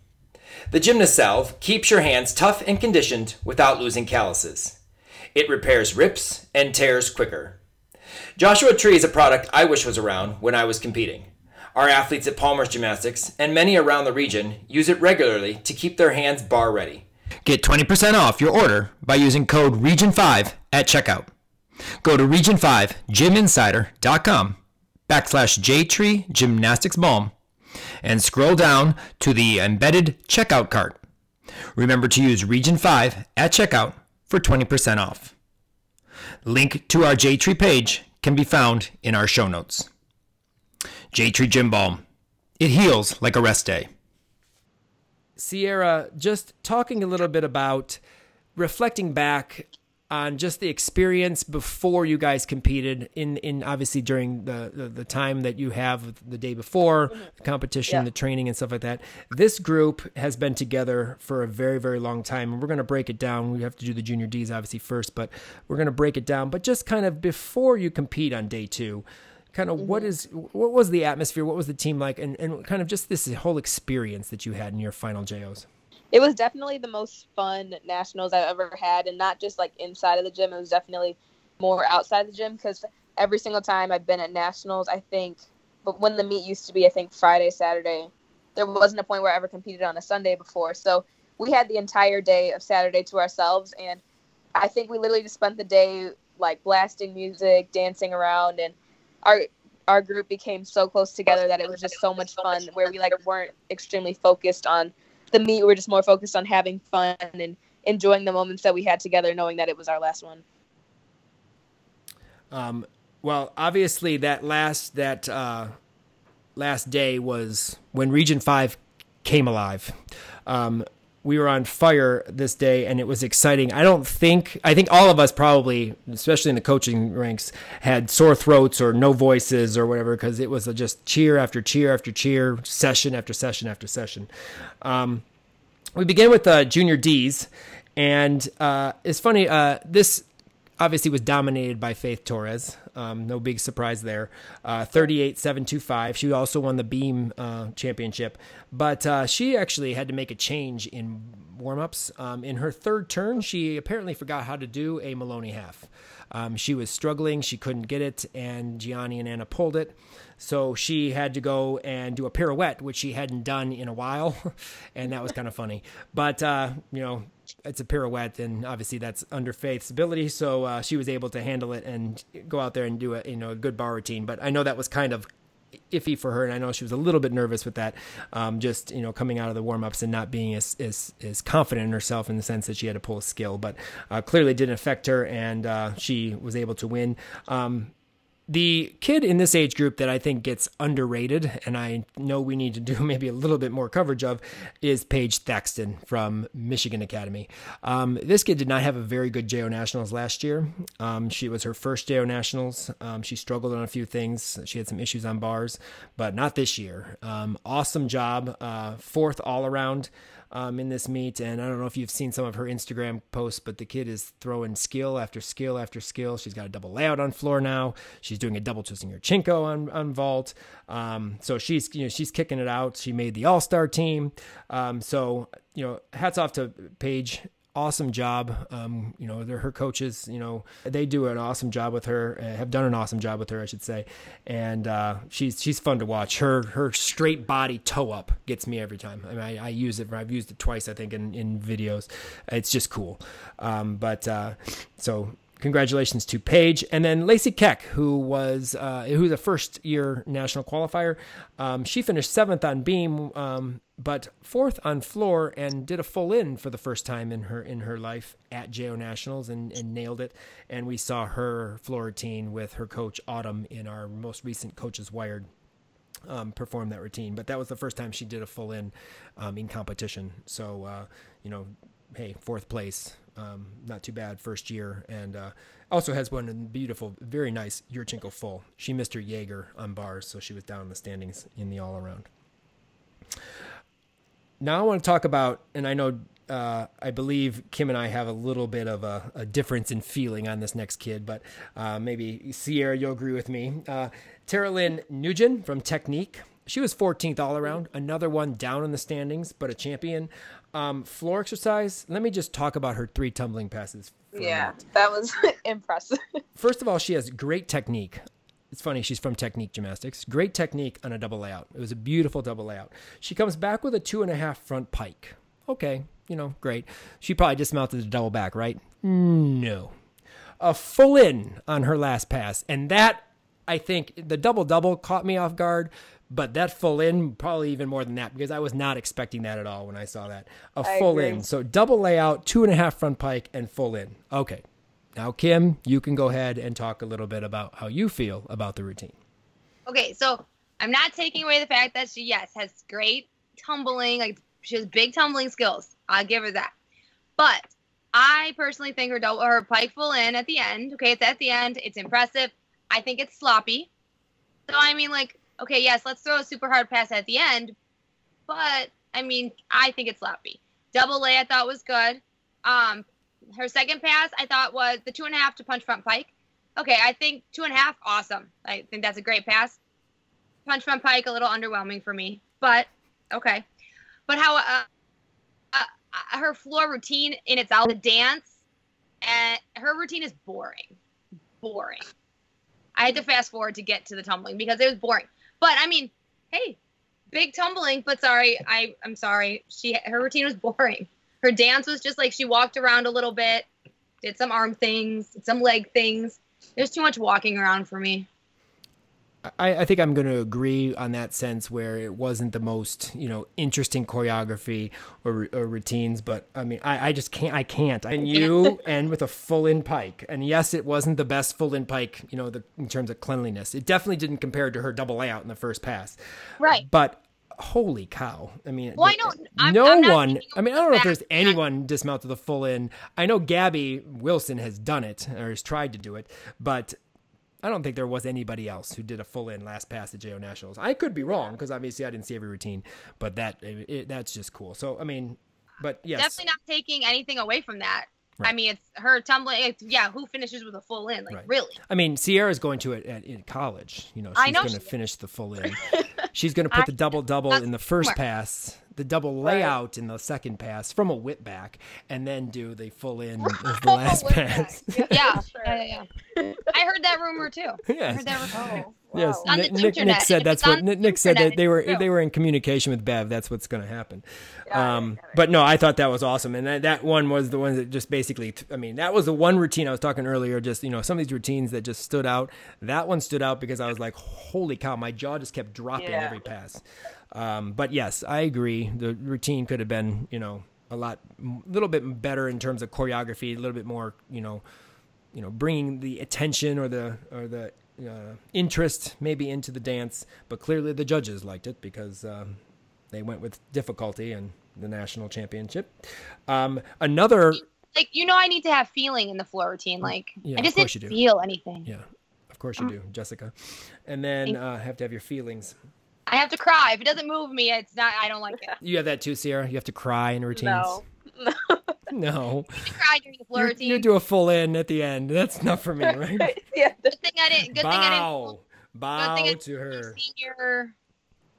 The Gymnast Salve keeps your hands tough and conditioned without losing calluses. It repairs rips and tears quicker. Joshua Tree is a product I wish was around when I was competing. Our athletes at Palmer's Gymnastics and many around the region use it regularly to keep their hands bar ready. Get 20% off your order by using code REGION5 at checkout. Go to region5gyminsider.com backslash JTree Gymnastics Balm and scroll down to the embedded checkout cart. Remember to use Region 5 at checkout for 20% off. Link to our JTree page can be found in our show notes. JTree Gym Balm. It heals like a rest day. Sierra, just talking a little bit about reflecting back on just the experience before you guys competed in in obviously during the the, the time that you have the day before the competition yeah. the training and stuff like that. This group has been together for a very very long time and we're going to break it down. We have to do the junior d's obviously first but we're going to break it down. But just kind of before you compete on day two kind of mm-hmm. what is what was the atmosphere? What was the team like? And, and kind of just this whole experience that you had in your final jos it was definitely the most fun nationals I've ever had, and not just like inside of the gym. It was definitely more outside the gym because every single time I've been at nationals, I think, but when the meet used to be, I think Friday, Saturday, there wasn't a point where I ever competed on a Sunday before. So we had the entire day of Saturday to ourselves, and I think we literally just spent the day like blasting music, dancing around, and our our group became so close together that it was just so much fun. Where we like weren't extremely focused on the meet, we were just more focused on having fun and enjoying the moments that we had together, knowing that it was our last one. Um, well, obviously that last that uh, last day was when Region Five came alive. Um, we were on fire this day and it was exciting. I don't think, I think all of us probably, especially in the coaching ranks, had sore throats or no voices or whatever because it was just cheer after cheer after cheer, session after session after session. Um, we begin with uh, Junior D's. And uh, it's funny, uh, this obviously was dominated by Faith Torres. Um, no big surprise there. Uh, 38 725. She also won the beam uh, championship, but uh, she actually had to make a change in warm ups. Um, in her third turn, she apparently forgot how to do a Maloney half. Um, she was struggling, she couldn't get it, and Gianni and Anna pulled it. So she had to go and do a pirouette, which she hadn't done in a while, [LAUGHS] and that was kind of funny. But uh, you know, it's a pirouette, and obviously that's under Faith's ability. So uh, she was able to handle it and go out there and do a you know a good bar routine. But I know that was kind of iffy for her, and I know she was a little bit nervous with that, um, just you know coming out of the warm ups and not being as, as as confident in herself in the sense that she had to pull a skill, but uh, clearly didn't affect her, and uh, she was able to win. Um, the kid in this age group that I think gets underrated, and I know we need to do [LAUGHS] maybe a little bit more coverage of, is Paige Thaxton from Michigan Academy. Um, this kid did not have a very good JO Nationals last year. Um, she was her first JO Nationals. Um, she struggled on a few things. She had some issues on bars, but not this year. Um, awesome job. Uh, fourth all around um, in this meet. And I don't know if you've seen some of her Instagram posts, but the kid is throwing skill after skill after skill. She's got a double layout on floor now. She's doing a double twisting Yurchenko on, on vault. Um, so she's, you know, she's kicking it out. She made the all star team. Um, so, you know, hats off to Paige awesome job. Um, you know, her coaches. You know, they do an awesome job with her. Uh, have done an awesome job with her, I should say. And uh, she's she's fun to watch. Her her straight body toe up gets me every time. I mean, I, I use it. I've used it twice, I think, in in videos. It's just cool. Um, but uh, so congratulations to Paige, and then Lacey Keck, who was uh, who's a first year national qualifier. Um, she finished seventh on beam, um, but fourth on floor, and did a full in for the first time in her in her life at JO Nationals, and, and nailed it. And we saw her floor routine with her coach Autumn in our most recent Coaches Wired. Um, perform that routine, but that was the first time she did a full in um, in competition. So, uh, you know, hey, fourth place, um, not too bad first year, and uh, also has one beautiful, very nice Yurchenko full. She missed her Jaeger on bars, so she was down in the standings in the all around. Now I want to talk about, and I know uh, I believe Kim and I have a little bit of a, a difference in feeling on this next kid, but uh, maybe Sierra, you'll agree with me. Uh, Tara Lynn Nugent from Technique. She was 14th all around, another one down in the standings, but a champion. Um, floor exercise. Let me just talk about her three tumbling passes. Yeah, that was [LAUGHS] impressive. First of all, she has great technique. It's funny, she's from Technique Gymnastics. Great technique on a double layout. It was a beautiful double layout. She comes back with a two and a half front pike. Okay, you know, great. She probably dismounted the double back, right? No. A full in on her last pass. And that, I think, the double double caught me off guard but that full in probably even more than that because I was not expecting that at all when I saw that a I full agree. in. So double layout, two and a half front pike, and full in. Okay, now Kim, you can go ahead and talk a little bit about how you feel about the routine. Okay, so I'm not taking away the fact that she yes has great tumbling, like she has big tumbling skills. I'll give her that, but I personally think her double her pike full in at the end. Okay, it's at the end. It's impressive. I think it's sloppy. So I mean, like okay, yes, let's throw a super hard pass at the end, but I mean, I think it's sloppy. Double A, I thought was good. Um, her second pass, I thought was the two and a half to punch front pike. Okay, I think two and a half, awesome. I think that's a great pass. Punch front pike, a little underwhelming for me, but okay. But how uh, uh, uh her floor routine in itself, the dance, and her routine is boring, boring. I had to fast forward to get to the tumbling because it was boring. But I mean, hey, big tumbling. But sorry, I I'm sorry. She her routine was [LAUGHS] boring. Her dance was just like she walked around a little bit, did some arm things, some leg things. There's too much walking around for me. I, I, think I'm going to agree on that sense where it wasn't the most you know interesting choreography or, or routines, but I mean I, I just can't I can't. And you [LAUGHS] end with a full in pike. And yes it wasn't the best full in pike you know the, in terms of cleanliness. It definitely didn't compare to her double layout in the first pass. Right. But holy cow. I mean well, I know, I'm, no I'm one i mean i don't know if there's anyone dismounted the full in i know gabby wilson has done it or has tried to do it but I don't think there was anybody else who did a full in last pass at JO Nationals. I could be wrong because obviously I didn't see every routine, but that it, that's just cool. So I mean, but yes, definitely not taking anything away from that. Right. I mean, it's her tumbling. It's, yeah, who finishes with a full in? Like right. really? I mean, Sierra's going to it at, in college. You know, she's going to finish the full in. [LAUGHS] she's going to put the double double in the first pass the double layout in the second pass from a whip back, and then do the full in [LAUGHS] of the last pass. back. Yeah, [LAUGHS] Sure. [LAUGHS] yeah, yeah, yeah. I heard that rumor too. I yes. heard that rumor. Oh, Yes. On the Nick, Nick, Nick said that's what Nick, the Nick said that they were it's true. they were in communication with Bev. That's what's going to happen. Got Um, got but no, I thought that was awesome, and that, that one was the one that just basically. I mean, that was the one routine I was talking earlier. Just you know, some of these routines that just stood out. That one stood out because I was like, "Holy cow!" My jaw just kept dropping Yeah. every pass. Um, but yes, I agree. The routine could have been you know a lot, a little bit better in terms of choreography, a little bit more you know you know bringing the attention or the or the uh, interest maybe into the dance but clearly the judges liked it because um, they went with difficulty and the national championship um, another Like you know, I need to have feeling in the floor routine. Like Yeah, I just didn't feel anything. yeah of course you do jessica and then uh, have to have your feelings I have to cry if it doesn't move me. It's not. I don't like it. you have that too sierra you have to cry in routines No. [LAUGHS] no I cry during the floor you, routine. you do a full in at the end that's not for me [LAUGHS] right yeah. Good thing I didn't. Good thing I didn't. bow bow thing I to her Senior,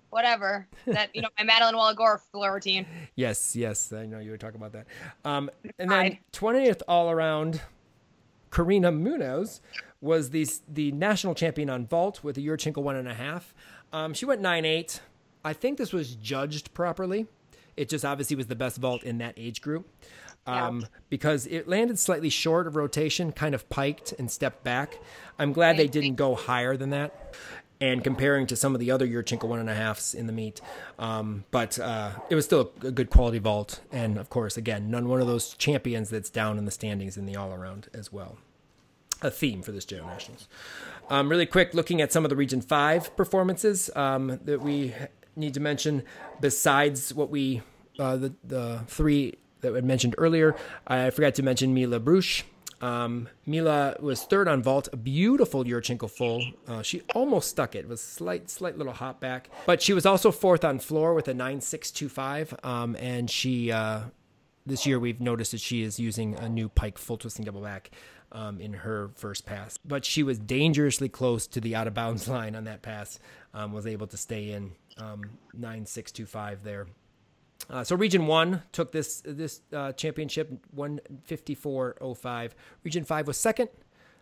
whatever that you know, my Madeline Wallagore floor routine. Yes, yes, I know you were talking about that. Um, and then twentieth all around, Karina Munoz was the the national champion on vault with a Yurchenko one and a half. Um, she went nine eight. I think this was judged properly. It just obviously was the best vault in that age group. Um, because it landed slightly short of rotation, kind of piked and stepped back. I'm glad they didn't go higher than that. And comparing to some of the other Yurchenko one and a halfs in the meet, um, but uh, it was still a good quality vault. And of course, again, none one of those champions that's down in the standings in the all around as well. A theme for this JO Nationals. Um, really quick, looking at some of the Region Five performances um, that we need to mention, besides what we uh, the the three that I mentioned earlier. I forgot to mention Mila Brusch. Um, Mila was third on vault, a beautiful Yurchenko full. Uh, she almost stuck it. It was slight, slight little hop back, but she was also fourth on floor with a nine six two five. Um, and she uh, this year we've noticed that she is using a new pike full twisting double back um, in her first pass. But she was dangerously close to the out of bounds [LAUGHS] line on that pass. Um, was able to stay in um, nine six two five there. Uh, so Region One took this this uh, championship one fifty four oh five. Region Five was second.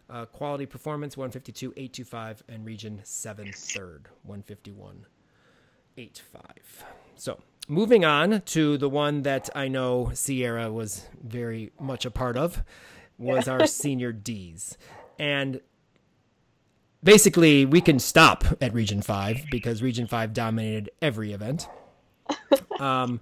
Uh, quality performance one fifty two eight two five, and Region Seven third one fifty one eight five. So moving on to the one that I know Sierra was very much a part of was our senior D's, and basically we can stop at Region Five because Region Five dominated every event. [LAUGHS] Um,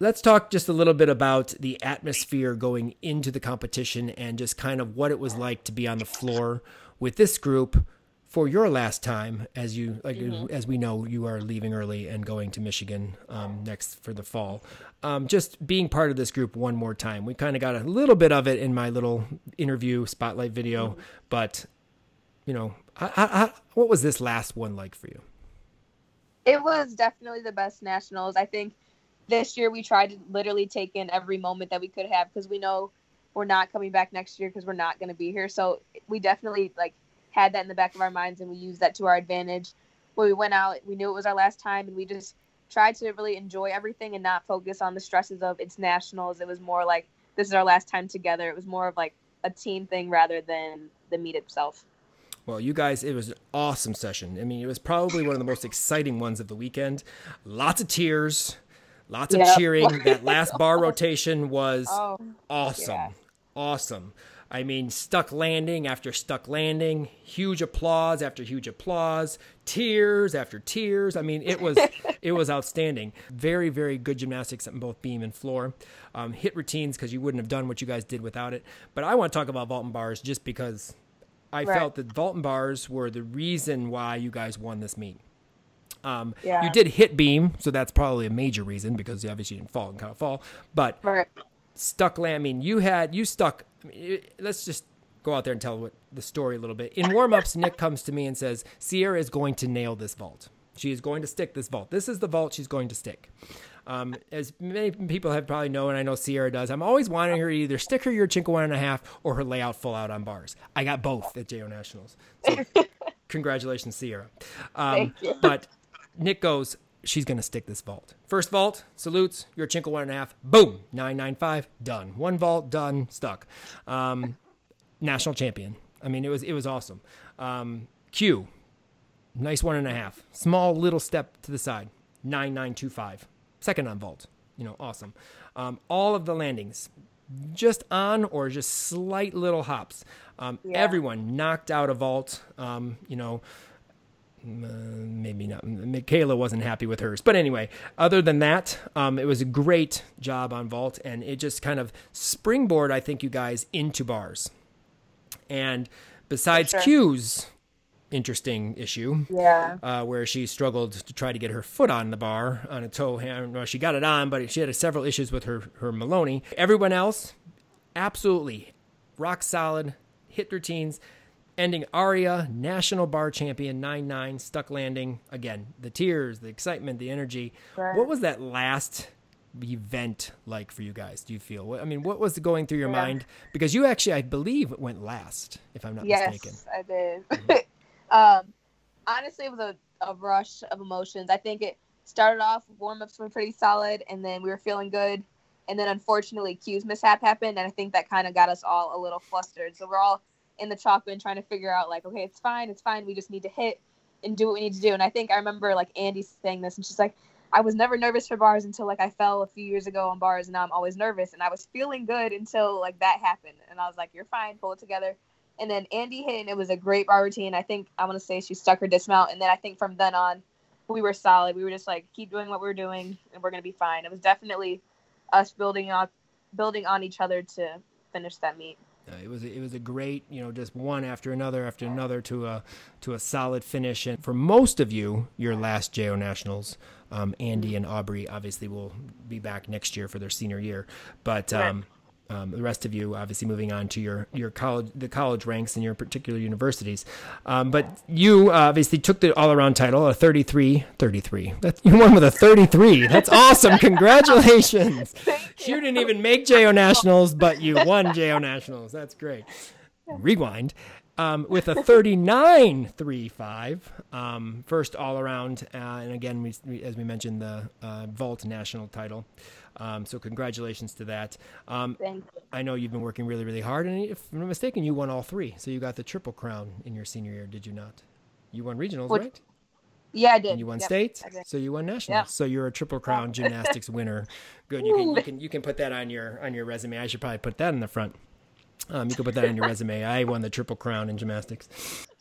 let's talk just a little bit about the atmosphere going into the competition and just kind of what it was like to be on the floor with this group for your last time as you like as we know you are leaving early and going to Michigan um, next for the fall. Um, just being part of this group one more time. We kind of got a little bit of it in my little interview spotlight video, but you know, I, I, I, what was this last one like for you? It was definitely the best nationals. I think this year we tried to literally take in every moment that we could have because we know we're not coming back next year because we're not going to be here. So we definitely like had that in the back of our minds and we used that to our advantage. When we went out, we knew it was our last time and we just tried to really enjoy everything and not focus on the stresses of it's nationals. It was more like this is our last time together. It was more of like a team thing rather than the meet itself. Well, you guys, it was an awesome session. I mean, it was probably one of the most exciting ones of the weekend. Lots of tears, lots of cheering. [LAUGHS] That last bar rotation was Oh, awesome. yeah. Awesome. I mean, stuck landing after stuck landing, huge applause after huge applause, tears after tears. I mean, it was [LAUGHS] it was outstanding. Very very good gymnastics on both beam and floor. Um, hit routines because you wouldn't have done what you guys did without it. But I want to talk about vault and bars just because I Right. felt that vault and bars were the reason why you guys won this meet. Um, Yeah. You did hit beam, so that's probably a major reason because you obviously didn't fall and kind of fall. But right. Stuck. I mean, you had you stuck. I mean, let's just go out there and tell what the story a little bit. In warmups, Nick comes to me and says, "Sierra is going to nail this vault. She is going to stick this vault. This is the vault she's going to stick." Um, as many people have probably known, and I know Sierra does. I'm always wanting her to either stick her Yurchenko one and a half or her layout full out on bars. I got both at JO Nationals. So [LAUGHS] congratulations, Sierra. Um, Thank you. but Nick goes, she's going to stick this vault. First vault, salutes, Yurchenko one and a half. Boom, 995, done. One vault, done, stuck. Um, national champion. I mean, it was it was awesome. Um, Q, nice one and a half. Small little step to the side, 9925. Second on vault. You know, awesome. Um, all of the landings, just on or just slight little hops. Um, Yeah. Everyone knocked out a vault. Um, you know, maybe not. Michaela wasn't happy with hers, but anyway. Other than that, um, it was a great job on vault, and it just kind of springboard, I think, you guys into bars. And besides sure. Q's interesting issue, Yeah. uh, where she struggled to try to get her foot on the bar on a toe hand. Well, she got it on, but she had several issues with her her Maloney. Everyone else, absolutely rock solid, hit routines. Ending Aria, national bar champion, 9 9, stuck landing. Again, the tears, the excitement, the energy. Right. What was that last event like for you guys? Do you feel? I mean, what was going through your Yeah. mind? Because you actually, I believe, went last, if I'm not yes, mistaken. I did. Mm-hmm. [LAUGHS] um, honestly, it was a, a rush of emotions. I think it started off warm ups were pretty solid, and then we were feeling good, and then unfortunately Q's mishap happened, and I think that kind of got us all a little flustered. So we're all in the chalk bin trying to figure out like, okay, it's fine, it's fine. We just need to hit and do what we need to do. And I think I remember like Andy saying this, and she's like. I was never nervous for bars until like I fell a few years ago on bars, and now I'm always nervous. And I was feeling good until like that happened, and I was like, "You're fine, pull it together." And then Andy hit, and it was a great bar routine. I think I want to say she stuck her dismount, and then I think from then on, we were solid. We were just like keep doing what we are doing, and we're gonna be fine. It was definitely us building on building on each other to finish that meet. Uh, it was it was a great you know just one after another after another to a to a solid finish. And for most of you your last JO Nationals um, Andy and Aubrey obviously will be back next year for their senior year. But um, um, the rest of you obviously moving on to your your college the college ranks in your particular universities um, but you uh, obviously took the all around title a 33 33 that's you won with a 33 that's awesome [LAUGHS] congratulations you didn't even make JO Nationals, but you won JO Nationals. That's great. Rewind. Um, with a 39.35, um, first all around, uh, and again, we, we, as we mentioned, the uh, vault national title. Um, so congratulations to that. Um, Thank you. I know you've been working really, really hard, and if I'm not mistaken, you won all three. So you got the triple crown in your senior year, did you not? You won regionals, Which- right? Yeah, I did. And you won Yep, state, so you won nationals. Yeah. So you're a triple crown gymnastics [LAUGHS] winner. Good. You can, you can you can put that on your on your resume. I should probably put that in the front. Um, you can put that on your resume. [LAUGHS] I won the triple crown in gymnastics.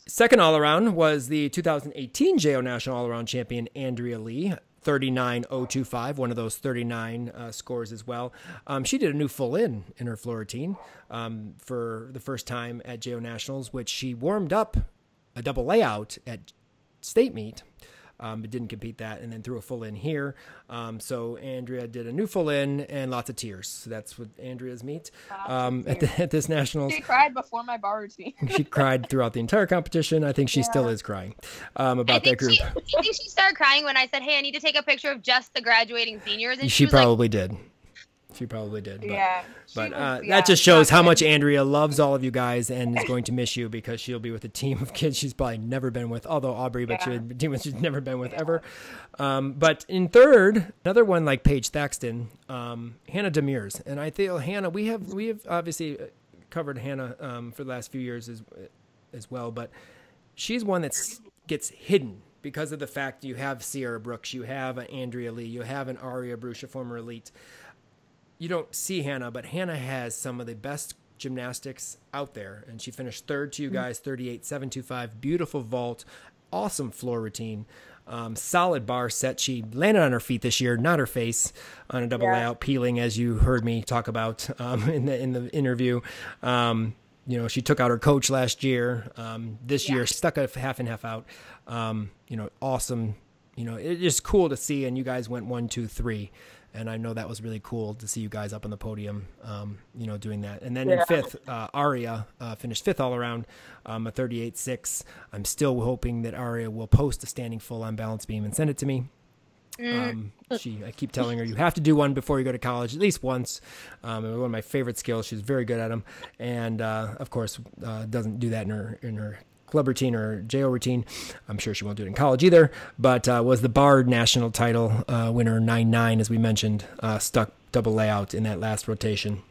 Second all around was the 2018 JO National All Around Champion Andrea Lee. 39025, one of those 39 uh, scores as well. Um, she did a new full in in her floor routine um, for the first time at JO Nationals, which she warmed up a double layout at state meet, um, but didn't compete that, and then threw a full in here. Um, so Andrea did a new full in and lots of tears. So that's what Andrea's meet um, at, the, at this nationals. She cried before my bar routine. [LAUGHS] she cried throughout the entire competition. I think she still is crying um, I about that think, group. she, I think she started crying when I said, "Hey, I need to take a picture of just the graduating seniors." And She was like, probably did. She probably did. But, yeah. But was- uh, yeah, that just shows how much. Andrea loves all of you guys and is going to miss you because she'll be with a team of kids she's probably never been with. Although Aubrey, but Yeah. a [LAUGHS] team she's never been with ever. Um, but in third, another one like Paige Thaxton, um, Hannah Demers, and I feel Hannah. We have we have obviously uh, covered Hannah um, for the last few years as as well, but she's one that gets hidden because of the fact you have Sierra Brooks, you have an Andrea Lee, you have an Aria Brusch, a former elite you don't see Hannah, but Hannah has some of the best gymnastics out there, and she finished third to you guys, 38.725. Beautiful vault, awesome floor routine, um, solid bar set. She landed on her feet this year, not her face, on a double Yeah. layout peeling, as you heard me talk about um, [LAUGHS] in the in the interview. Um, you know, she took out her coach last year. Um, this year, stuck a half and half out. Um, you know, awesome. You know, it's just cool to see. And you guys went one, two, three and I know that was really cool to see you guys up on the podium, um, you know, doing that. And then in fifth, uh, Aria uh, finished fifth all around, um, a 38.6. I'm still hoping that Aria will post a standing full on balance beam and send it to me. Um, she, I keep telling her you have to do one before you go to college, at least once. Um, one of my favorite skills. She's very good at them, and uh, of course, uh, doesn't do that in her in her club routine or JO routine. I'm sure she won't do it in college either, but uh, was the Bard national title uh, winner 9 9, as we mentioned, uh, stuck double layout in that last rotation.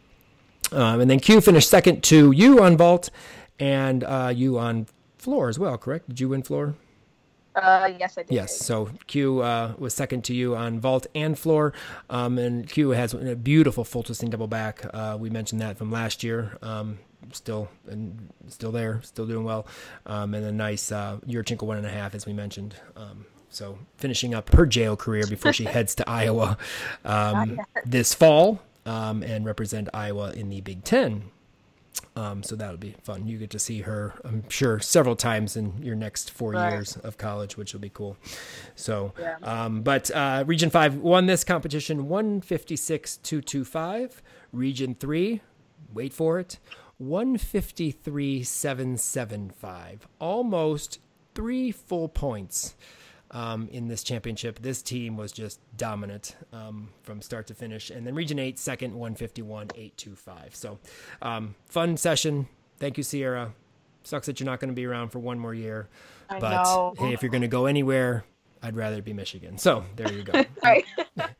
Um, and then Q finished second to you on vault and uh, you on floor as well, correct? Did you win floor? Uh, yes, I did. Yes. So Q uh, was second to you on vault and floor, um, and Q has a beautiful full twisting double back. Uh, we mentioned that from last year. Um, still and still there, still doing well, um, and a nice uh, Yurchenko one and a half, as we mentioned. Um, so finishing up her JO career before she [LAUGHS] heads to Iowa um, this fall um, and represent Iowa in the Big Ten. Um, so that'll be fun. You get to see her, I'm sure, several times in your next four Right. years of college, which will be cool. So, Yeah. um, but uh, Region 5 won this competition 156 225. Region 3, wait for it, 153 775. Almost three full points um, in this championship. This team was just dominant um, from start to finish. And then Region 8, second, 151 825. So um, fun session. Thank you, Sierra. Sucks that you're not going to be around for one more year. I but know. hey, if you're going to go anywhere, I'd rather it be Michigan. So there you go. [LAUGHS] Right. [LAUGHS]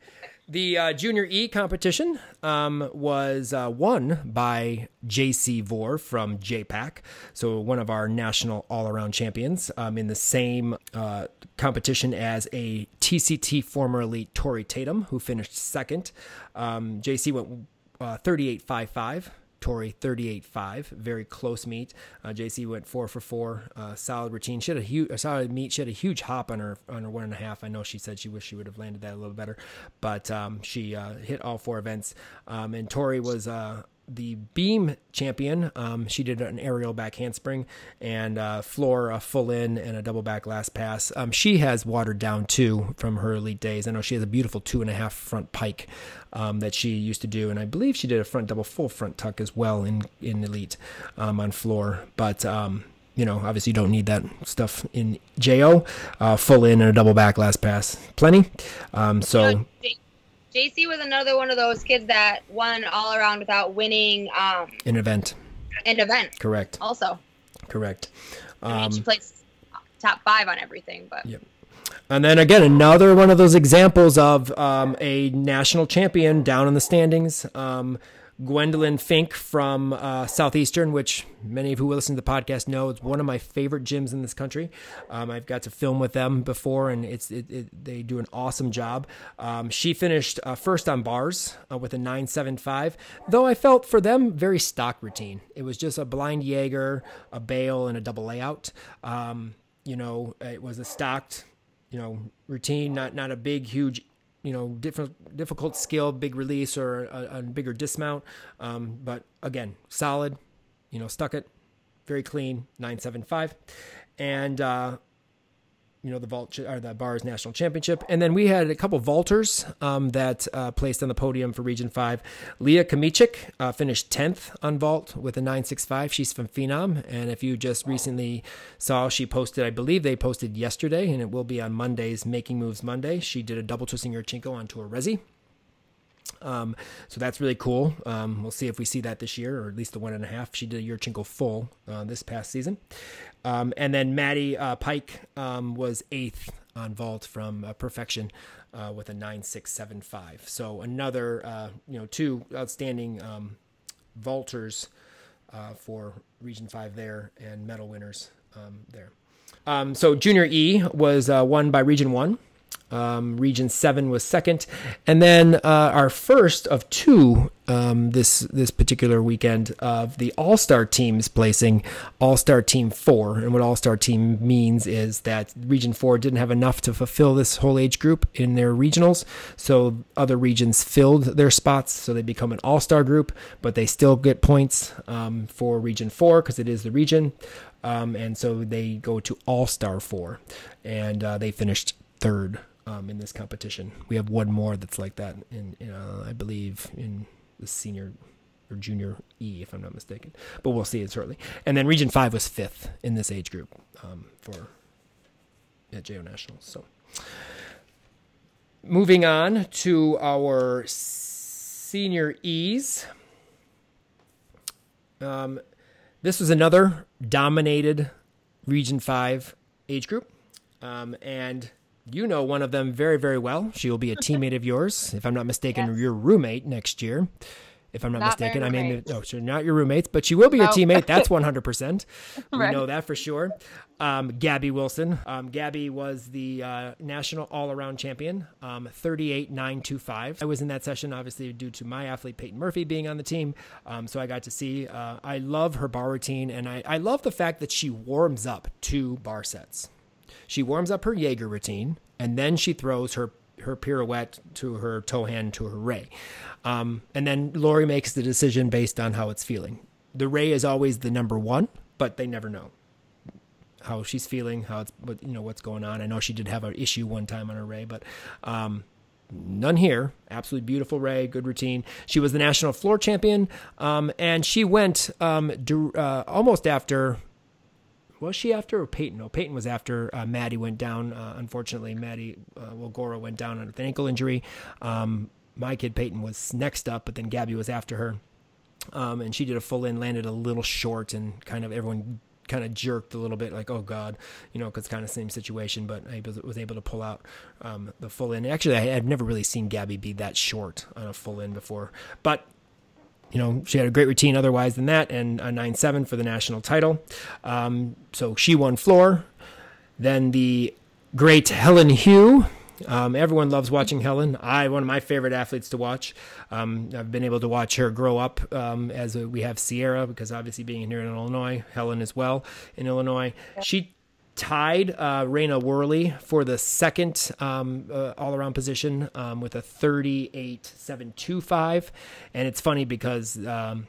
The uh, Junior E competition um, was uh, won by JC Vore from JPAC, so one of our national all around champions um, in the same uh, competition as a TCT former elite Tori Tatum, who finished second. Um, JC went uh, 38 5 5. Tori 38-5, very close meet. Uh, JC went four for four, uh, solid routine. She had a huge, solid meet. She had a huge hop on her on her one and a half. I know she said she wished she would have landed that a little better, but um, she uh, hit all four events. Um, and Tori was uh, the beam champion. Um, she did an aerial back handspring and uh, floor a full in and a double back last pass. Um, she has watered down too from her elite days. I know she has a beautiful two and a half front pike um, that she used to do, and I believe she did a front double full front tuck as well in in elite um, on floor. But um, you know, obviously, you don't need that stuff in Jo. Uh, full in and a double back last pass, plenty. Um, so. You know, JC was another one of those kids that won all around without winning um, an event, an event. correct, Also, correct. I mean, she Um, placed top five on everything, but Yep. And then again, another one of those examples of um, a national champion down in the standings. Um, Gwendolyn Fink from uh, Southeastern, which many of who listen to the podcast know is one of my favorite gyms in this country. Um, I've got to film with them before, and it's it, it, they do an awesome job. Um, she finished uh, first on bars uh, with a 9.75, though I felt for them very stock routine. It was just a blind Jaeger, a bail, and a double layout. Um, you know, it was a stocked you know routine not not a big huge you know different difficult skill big release or a, a bigger dismount. Um, but again solid you know stuck it very clean 975 and uh you know the vault or the bars national championship. And then we had a couple vaulters um, that uh, placed on the podium for region 5 leah kamichik uh, finished 10th on vault with a 965 she's from phenom. And if you just recently saw she posted i believe they posted yesterday and it will be on monday's making moves monday. She did a double twisting chinko onto a resi. Um, so that's really cool. Um, we'll see if we see that this year, or at least the one and a half. She did a Yurchenko full uh, this past season. Um, and then Maddie uh, Pike um, was eighth on vault from uh, Perfection uh, with a nine six seven five. So another, uh, you know, two outstanding um, vaulters uh, for Region Five there, and medal winners um, there. Um, so Junior E was uh, won by Region One. Um, region seven was second, and then uh, our first of two um, this this particular weekend of the All Star teams placing All Star Team Four. And what All Star Team means is that Region Four didn't have enough to fulfill this whole age group in their regionals, so other regions filled their spots, so they become an All Star group, but they still get points um, for Region Four because it is the region. Um, and so they go to All Star Four, and uh, they finished third um, in this competition. We have one more that's like that in, in uh, I believe, in the senior or junior E, if I'm not mistaken. But we'll see it shortly. And then Region Five was fifth in this age group um, for at JO Nationals. So moving on to our senior E's. Um, this was another dominated Region 5 age group. Um, and you know one of them very, very well. She will be a [LAUGHS] teammate of yours, if I'm not mistaken, Yes. your roommate next year. If I'm not, Not mistaken, I mean, no, she's not your roommates, but she will be your No. teammate. That's [LAUGHS] 100%. We Right. know that for sure. Um, Gabby Wilson. Um, Gabby was the uh, national all around champion, um, 38 925. I was in that session, obviously, due to my athlete, Peyton Murphy, being on the team. Um, so I got to see. Uh, I love her bar routine, and I, I love the fact that she warms up two bar sets. She warms up her Jaeger routine, and then she throws her her pirouette to her toe hand to her ray. Um, and then Lori makes the decision based on how it's feeling. The ray is always the number one, but they never know how she's feeling, how it's what you know what's going on. I know she did have an issue one time on her ray, but um, none here. Absolutely beautiful Ray, good routine. She was the national floor champion, um, and she went um, dur- uh, almost after. Was she after or Peyton? No, Peyton was after uh, Maddie went down. Uh, unfortunately, Maddie uh, Wilgora went down with an ankle injury. Um, my kid Peyton was next up, but then Gabby was after her. Um, and she did a full in, landed a little short, and kind of everyone kind of jerked a little bit, like, oh God, you know, because kind of same situation, but I was, was able to pull out um, the full in. Actually, I, have never really seen Gabby be that short on a full in before, but you know, she had a great routine otherwise than that, and a 9 7 for the national title. Um, so she won floor. Then the great Helen Hugh. Um, everyone loves watching Helen. I one of my favorite athletes to watch. Um, I've been able to watch her grow up um, as a, we have Sierra because obviously being here in Illinois, Helen as well in Illinois. She tied uh, Raina Worley for the second um, uh, all around position um, with a 38.725. And it's funny because um,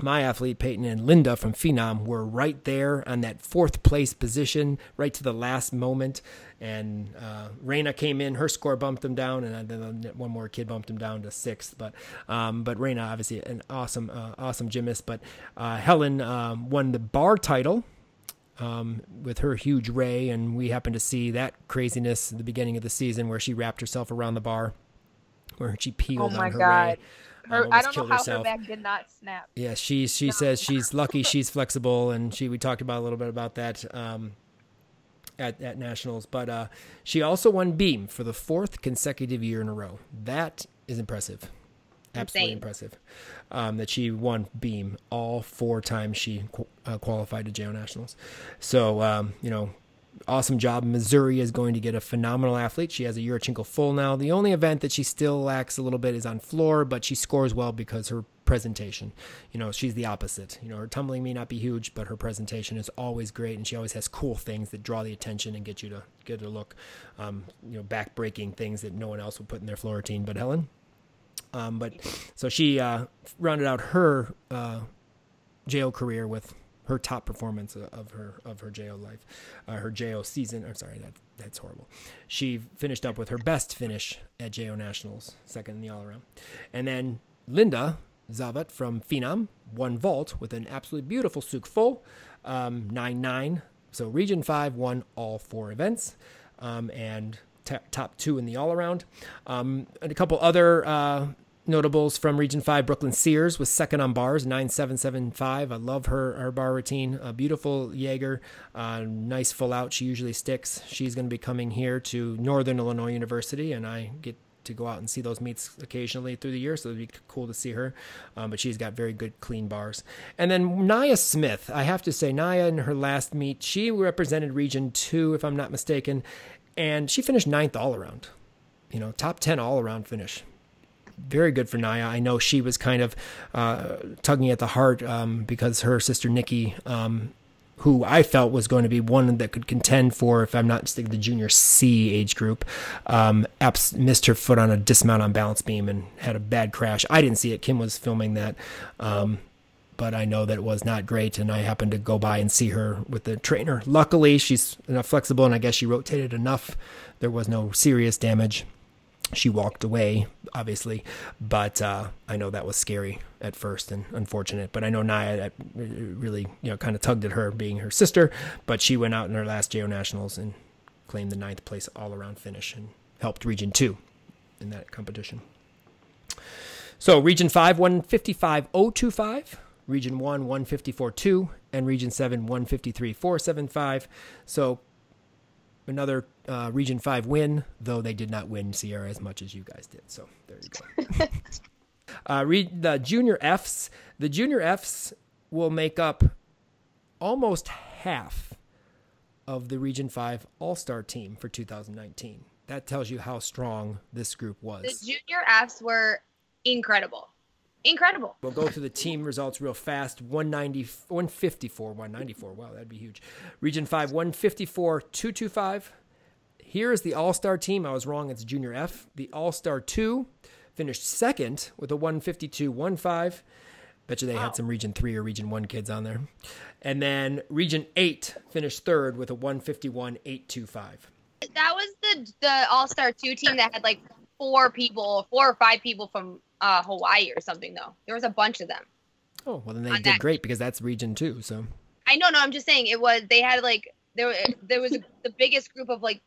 my athlete, Peyton and Linda from Phenom, were right there on that fourth place position, right to the last moment. And uh, Raina came in, her score bumped them down, and then one more kid bumped him down to sixth. But um, but Raina, obviously, an awesome uh, awesome gymnast. But uh, Helen um, won the bar title um, with her huge ray, and we happened to see that craziness at the beginning of the season where she wrapped herself around the bar, where she peeled Oh my on her God. ray. Her, um, I don't know how herself. her back did not snap. Yeah, she she says she's [LAUGHS] lucky she's flexible, and she we talked about a little bit about that um, at at nationals. But uh, she also won beam for the fourth consecutive year in a row. That is impressive, absolutely Insane. impressive. Um, that she won beam all four times she qu- uh, qualified to JO nationals. So um, you know. Awesome job. Missouri is going to get a phenomenal athlete. She has a Yurchenko full now. The only event that she still lacks a little bit is on floor, but she scores well because her presentation. You know, she's the opposite. You know, her tumbling may not be huge, but her presentation is always great, and she always has cool things that draw the attention and get you to get to look. Um, you know, back breaking things that no one else would put in their floor routine. But Helen, um, but so she uh, rounded out her uh, JO career with her top performance of her of her JO life, uh, her JO season. I'm sorry, that that's horrible. She finished up with her best finish at JO Nationals, second in the all around, and then Linda Zavat from Phenom won vault with an absolutely beautiful Tsuk full, um, nine nine. So Region Five won all four events, um, and top two in the all around. Um, and a couple other uh, notables from Region 5. Brooklyn Sears was second on bars, 9775. I love her, her bar routine. A beautiful Jaeger, uh, nice full out. She usually sticks. She's going to be coming here to Northern Illinois University, and I get to go out and see those meets occasionally through the year, so it'd be cool to see her. Um, but she's got very good clean bars. And then Naya Smith, I have to say, Naya in her last meet, she represented Region 2, if I'm not mistaken, and she finished ninth all around. You know, top 10 all around finish very good for Naya. I know she was kind of uh, tugging at the heart um, because her sister Nikki, um, who I felt was going to be one that could contend for, if I'm not mistaken, the junior C age group, um, missed her foot on a dismount on balance beam and had a bad crash. I didn't see it. Kim was filming that. But I know that it was not great, and I happened to go by and see her with the trainer. Luckily, she's enough flexible, and I guess she rotated enough. There was no serious damage she walked away, obviously, but uh, I know that was scary at first and unfortunate. But I know Naya that really, you know, kind of tugged at her being her sister, but she went out in her last JO Nationals and claimed the ninth place all around finish and helped Region 2 in that competition. So Region 5, 155.025. Region 1, 154.2, and Region 7, 153.475. So another uh, Region 5 win, though they did not win Sierra as much as you guys did. So there you go. [LAUGHS] uh, read the Junior Fs. The Junior Fs will make up almost half of the Region 5 All Star team for 2019. That tells you how strong this group was. The junior Fs were incredible. Incredible. We'll go through the team results real fast. 190, 154, 194. Wow, that'd be huge. Region 5, 154, 225. Here is the All Star team. I was wrong. It's Junior F. The All Star 2 finished second with a 152, 15. Bet you they had some Region 3 or Region 1 kids on there. And then Region 8 finished third with a 151, 825. That was the the All Star two team that had like four people, four or five people from uh, Hawaii or something. Though there was a bunch of them. Oh, well, then they did that- great because that's Region 2. So, I know, no, I'm just saying it was. They had like there there was the biggest group of like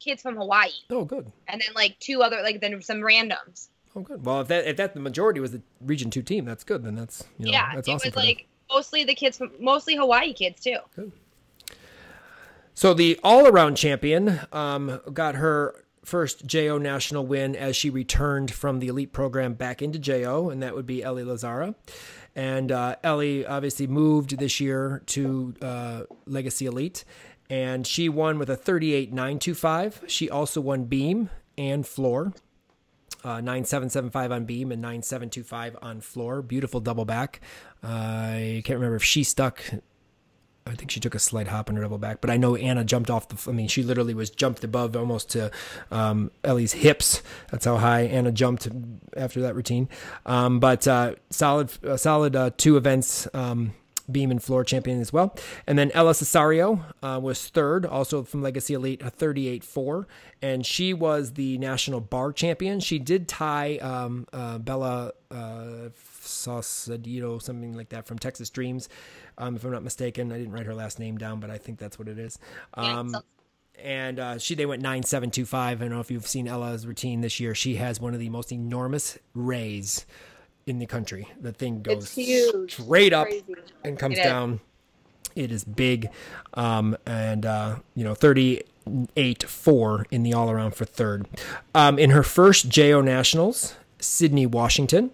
kids from Hawaii, oh, good. and then like two other like then some randoms. Oh, good. Well, if that if that the majority was the Region Two team, that's good. Then that's you know yeah, that's it awesome. was for them. like mostly the kids from mostly Hawaii kids too. Good. So the all-around champion um, got her first JO national win as she returned from the elite program back into JO, and that would be Ellie Lazara. And uh, Ellie obviously moved this year to uh, Legacy Elite, and she won with a 38.925. She also won beam and floor. Uh, 9775 on beam and 9725 on floor. Beautiful double back. I can't remember if she stuck I think she took a slight hop on her double back, but I know Anna jumped off the. I mean, she literally was jumped above almost to um, Ellie's hips. That's how high Anna jumped after that routine. Um, but uh, solid, uh, solid uh, two events. Um, beam and floor champion as well. And then Ella Cesario uh, was third, also from Legacy Elite, a 38-4. And she was the national bar champion. She did tie um, uh, Bella uh, Sausadito, something like that, from Texas Dreams, um, if I'm not mistaken. I didn't write her last name down, but I think that's what it is. Yeah, Um, so- and uh, she they went nine seven two five. I don't know if you've seen Ella's routine this year. She has one of the most enormous rays in the country. The thing goes straight up and comes It down. It is big, um, and uh, you know thirty eight four in the all around for third. Um, in her first JO Nationals, Sydney Washington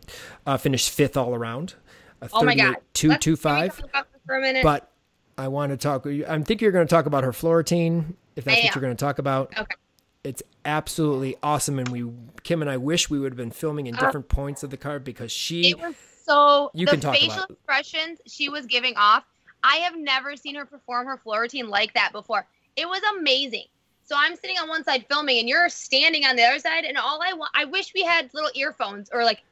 uh, finished fifth all around. A Oh my god, two two five. talk about this for a minute. But I want to talk. I think you're going to talk about her floor routine, if that's I what am. you're going to talk about. okay, It's absolutely awesome, and we Kim and I wish we would have been filming in different points of the card because she. it was so. You the can talk facial about expressions she was giving off. I have never seen her perform her floor routine like that before. It was amazing. So I'm sitting on one side filming, and you're standing on the other side, and all I want, I wish we had little earphones or like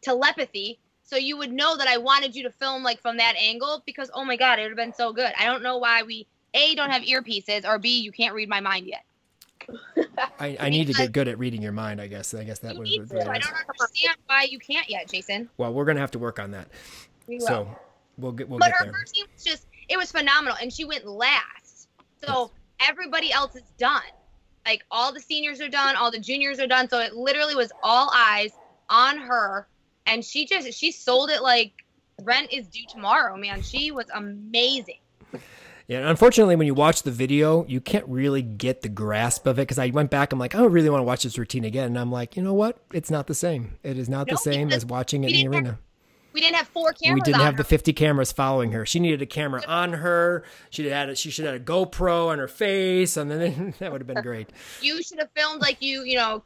telepathy, so you would know that I wanted you to film like from that angle because oh my god, it would have been so good. I don't know why we a don't have earpieces or b you can't read my mind yet. [LAUGHS] I, I need to get good at reading your mind. I guess. I guess that would. was. need what to. it I don't understand why you can't yet, Jason. Well, we're gonna have to work on that. We will. So we'll get we'll but get her there. first team was just it was phenomenal and she went last so everybody else is done like all the seniors are done all the juniors are done so it literally was all eyes on her and she just she sold it like rent is due tomorrow man she was amazing Yeah, and unfortunately, when you watch the video, you can't really get the grasp of it. Because I went back, I'm like, I don't really want to watch this routine again, and I'm like, you know what? It's not the same. It is not the same as watching it in the arena. We didn't have four cameras we didn't have her. the 50 cameras following her. She needed a camera on her. She had a, she should have had a GoPro on her face, and then [LAUGHS] that would have been [LAUGHS] great. you should have filmed like you you know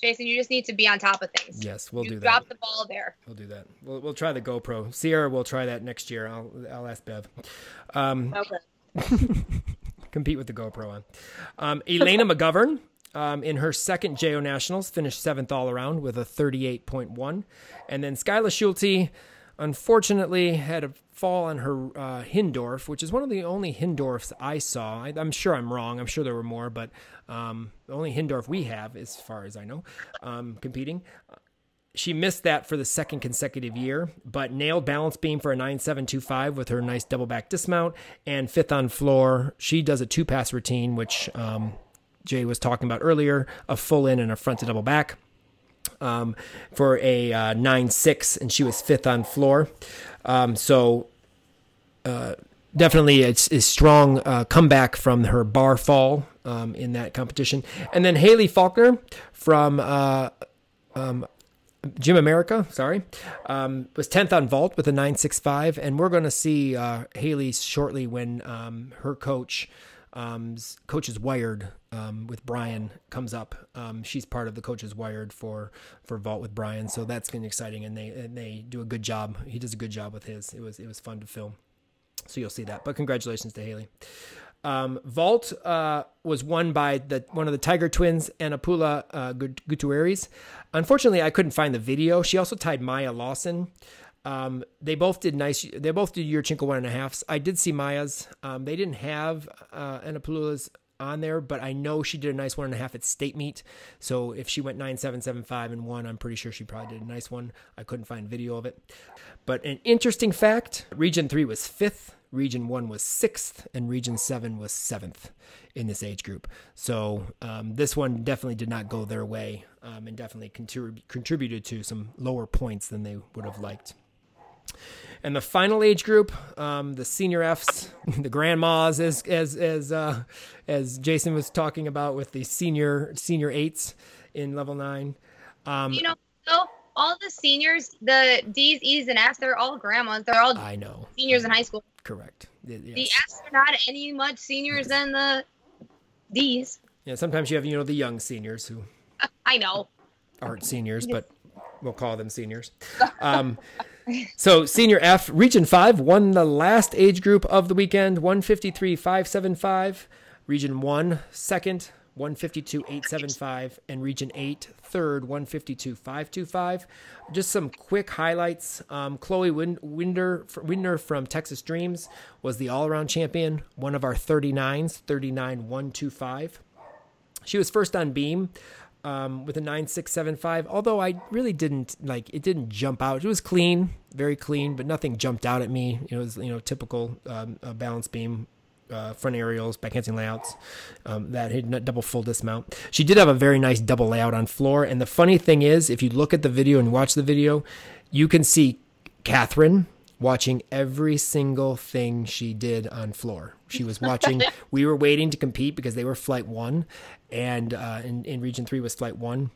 jason you just need to be on top of things Yes, we'll you do that. Drop the ball there We'll do that. We'll, we'll try the GoPro. Sierra we'll try that next year. I'll I'll ask Bev. Um, Okay. [LAUGHS] compete with the GoPro on. Um, Elena McGovern, um, in her second JO Nationals, finished seventh all around with a 38.1. And then Skyla Schulte, unfortunately, had a fall on her uh, Hindorff, which is one of the only Hindorffs I saw. I, I'm sure I'm wrong. I'm sure there were more, but um, the only Hindorff we have, as far as I know, um, competing she missed that for the second consecutive year, but nailed balance beam for a 9725 with her nice double back dismount and fifth on floor. She does a two pass routine, which um, Jay was talking about earlier, a full in and a front to double back. um, for a uh, nine six, and she was fifth on floor. Um, so uh, definitely it's a strong uh, comeback from her bar fall um, in that competition. And then Haley Faulkner from uh, um, Gym America, sorry, um, was 10th on vault with a 965. And we're going to see uh, Haley shortly when um, her coach, um, Coaches Wired um, with Brian comes up. Um, she's part of the Coaches Wired for, for vault with Brian. So that's going to be exciting. And they, and they do a good job. He does a good job with his. It was, it was fun to film. So you'll see that. But congratulations to Haley. Um, Vault uh, was won by the one of the Tiger twins, Anapula uh, Gutierrez. Unfortunately, I couldn't find the video. She also tied Maya Lawson. Um, they both did nice. They both did Yurchenko one and a halfs. I did see Maya's. Um, they didn't have uh, Anapula's on there, but I know she did a nice one and a half at state meet. So if she went nine seven seven five and one, I'm pretty sure she probably did a nice one. I couldn't find video of it. But an interesting fact: Region three was fifth Region 1 was sixth, and Region 7 was seventh in this age group. So um, this one definitely did not go their way um, and definitely contrib- contributed to some lower points than they would have liked. And the final age group, um, the senior Fs, [LAUGHS] the grandmas, as as as uh, as Jason was talking about with the senior senior eights in level nine. Um, you know, so all the seniors, the D's, E's, and F's, they're all grandmas. They're all I know seniors in high school. Correct. Yes. The F's are not any much seniors than the D's. Yeah, sometimes you have you know the young seniors who [LAUGHS] I know aren't seniors, [LAUGHS] but we'll call them seniors. Um, so senior F, Region Five won the last age group of the weekend, one fifty three five seven five. Region One second, 152.875 and region 8 third 152.525 just some quick highlights. Um, chloe winder winder from texas dreams was the all-around champion one of our 39s 39125 she was first on beam um, with a 9675 although i really didn't like it didn't jump out it was clean very clean but nothing jumped out at me it was you know typical um, balance beam uh, front aerials, backhanding layouts, um, that hidden double full dismount. She did have a very nice double layout on floor. And the funny thing is, if you look at the video and watch the video, you can see Catherine watching every single thing she did on floor. She was watching. [LAUGHS] we were waiting to compete because they were flight one, and uh, in, in region three was flight one.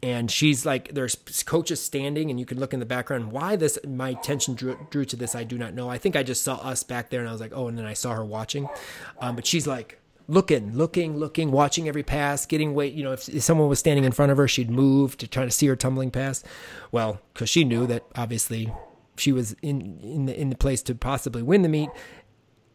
And she's like there's coaches standing and you can look in the background. Why this my attention drew, drew to this i do not know. I think i just saw us back there and i was like oh and then i saw her watching. Um, but she's like looking looking looking watching every pass getting weight. You know if, if, someone was standing in front of her she'd move to try to see her tumbling pass. Well because she knew that obviously she was in in the, in the place to possibly win the meet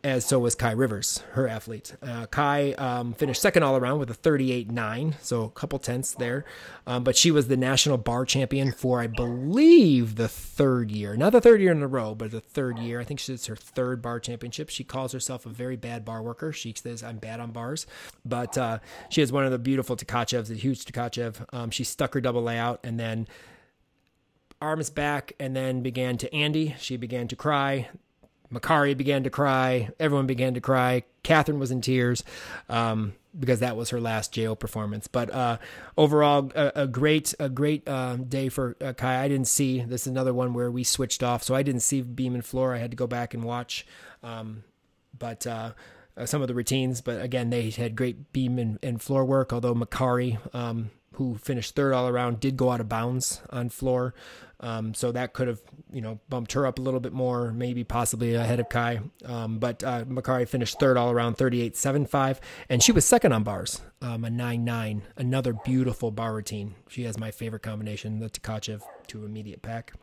as so was Kai Rivers, her athlete. Uh, Kai um, finished second all around with a 38.9, so a couple tenths there. Um, but she was the national bar champion for, I believe, the third year. Not the third year in a row, but the third year. I think it's her third bar championship. She calls herself a very bad bar worker. She says, I'm bad on bars. But uh, she has one of the beautiful Tkachevs, a huge Tkachev. Um, she stuck her double layout and then arms back and then began to Andy. She began to cry. Makari began to cry. Everyone began to cry. Catherine was in tears um, because that was her last JO performance. But uh, overall, a, a, great a great uh, day for uh, Kai. I didn't see this is another one where we switched off, so I didn't see beam and floor. I had to go back and watch. Um, but uh, uh, some of the routines, but again, they had great beam and, and floor work. Although Makari, um, who finished third all around, did go out of bounds on floor. Um, so that could have, you know, bumped her up a little bit more, maybe possibly ahead of Kai. Um, but uh, Makari finished third all around, 38.75, and she was second on bars, um, a 9.9. Another beautiful bar routine. She has my favorite combination, the Tkachev to immediate pack.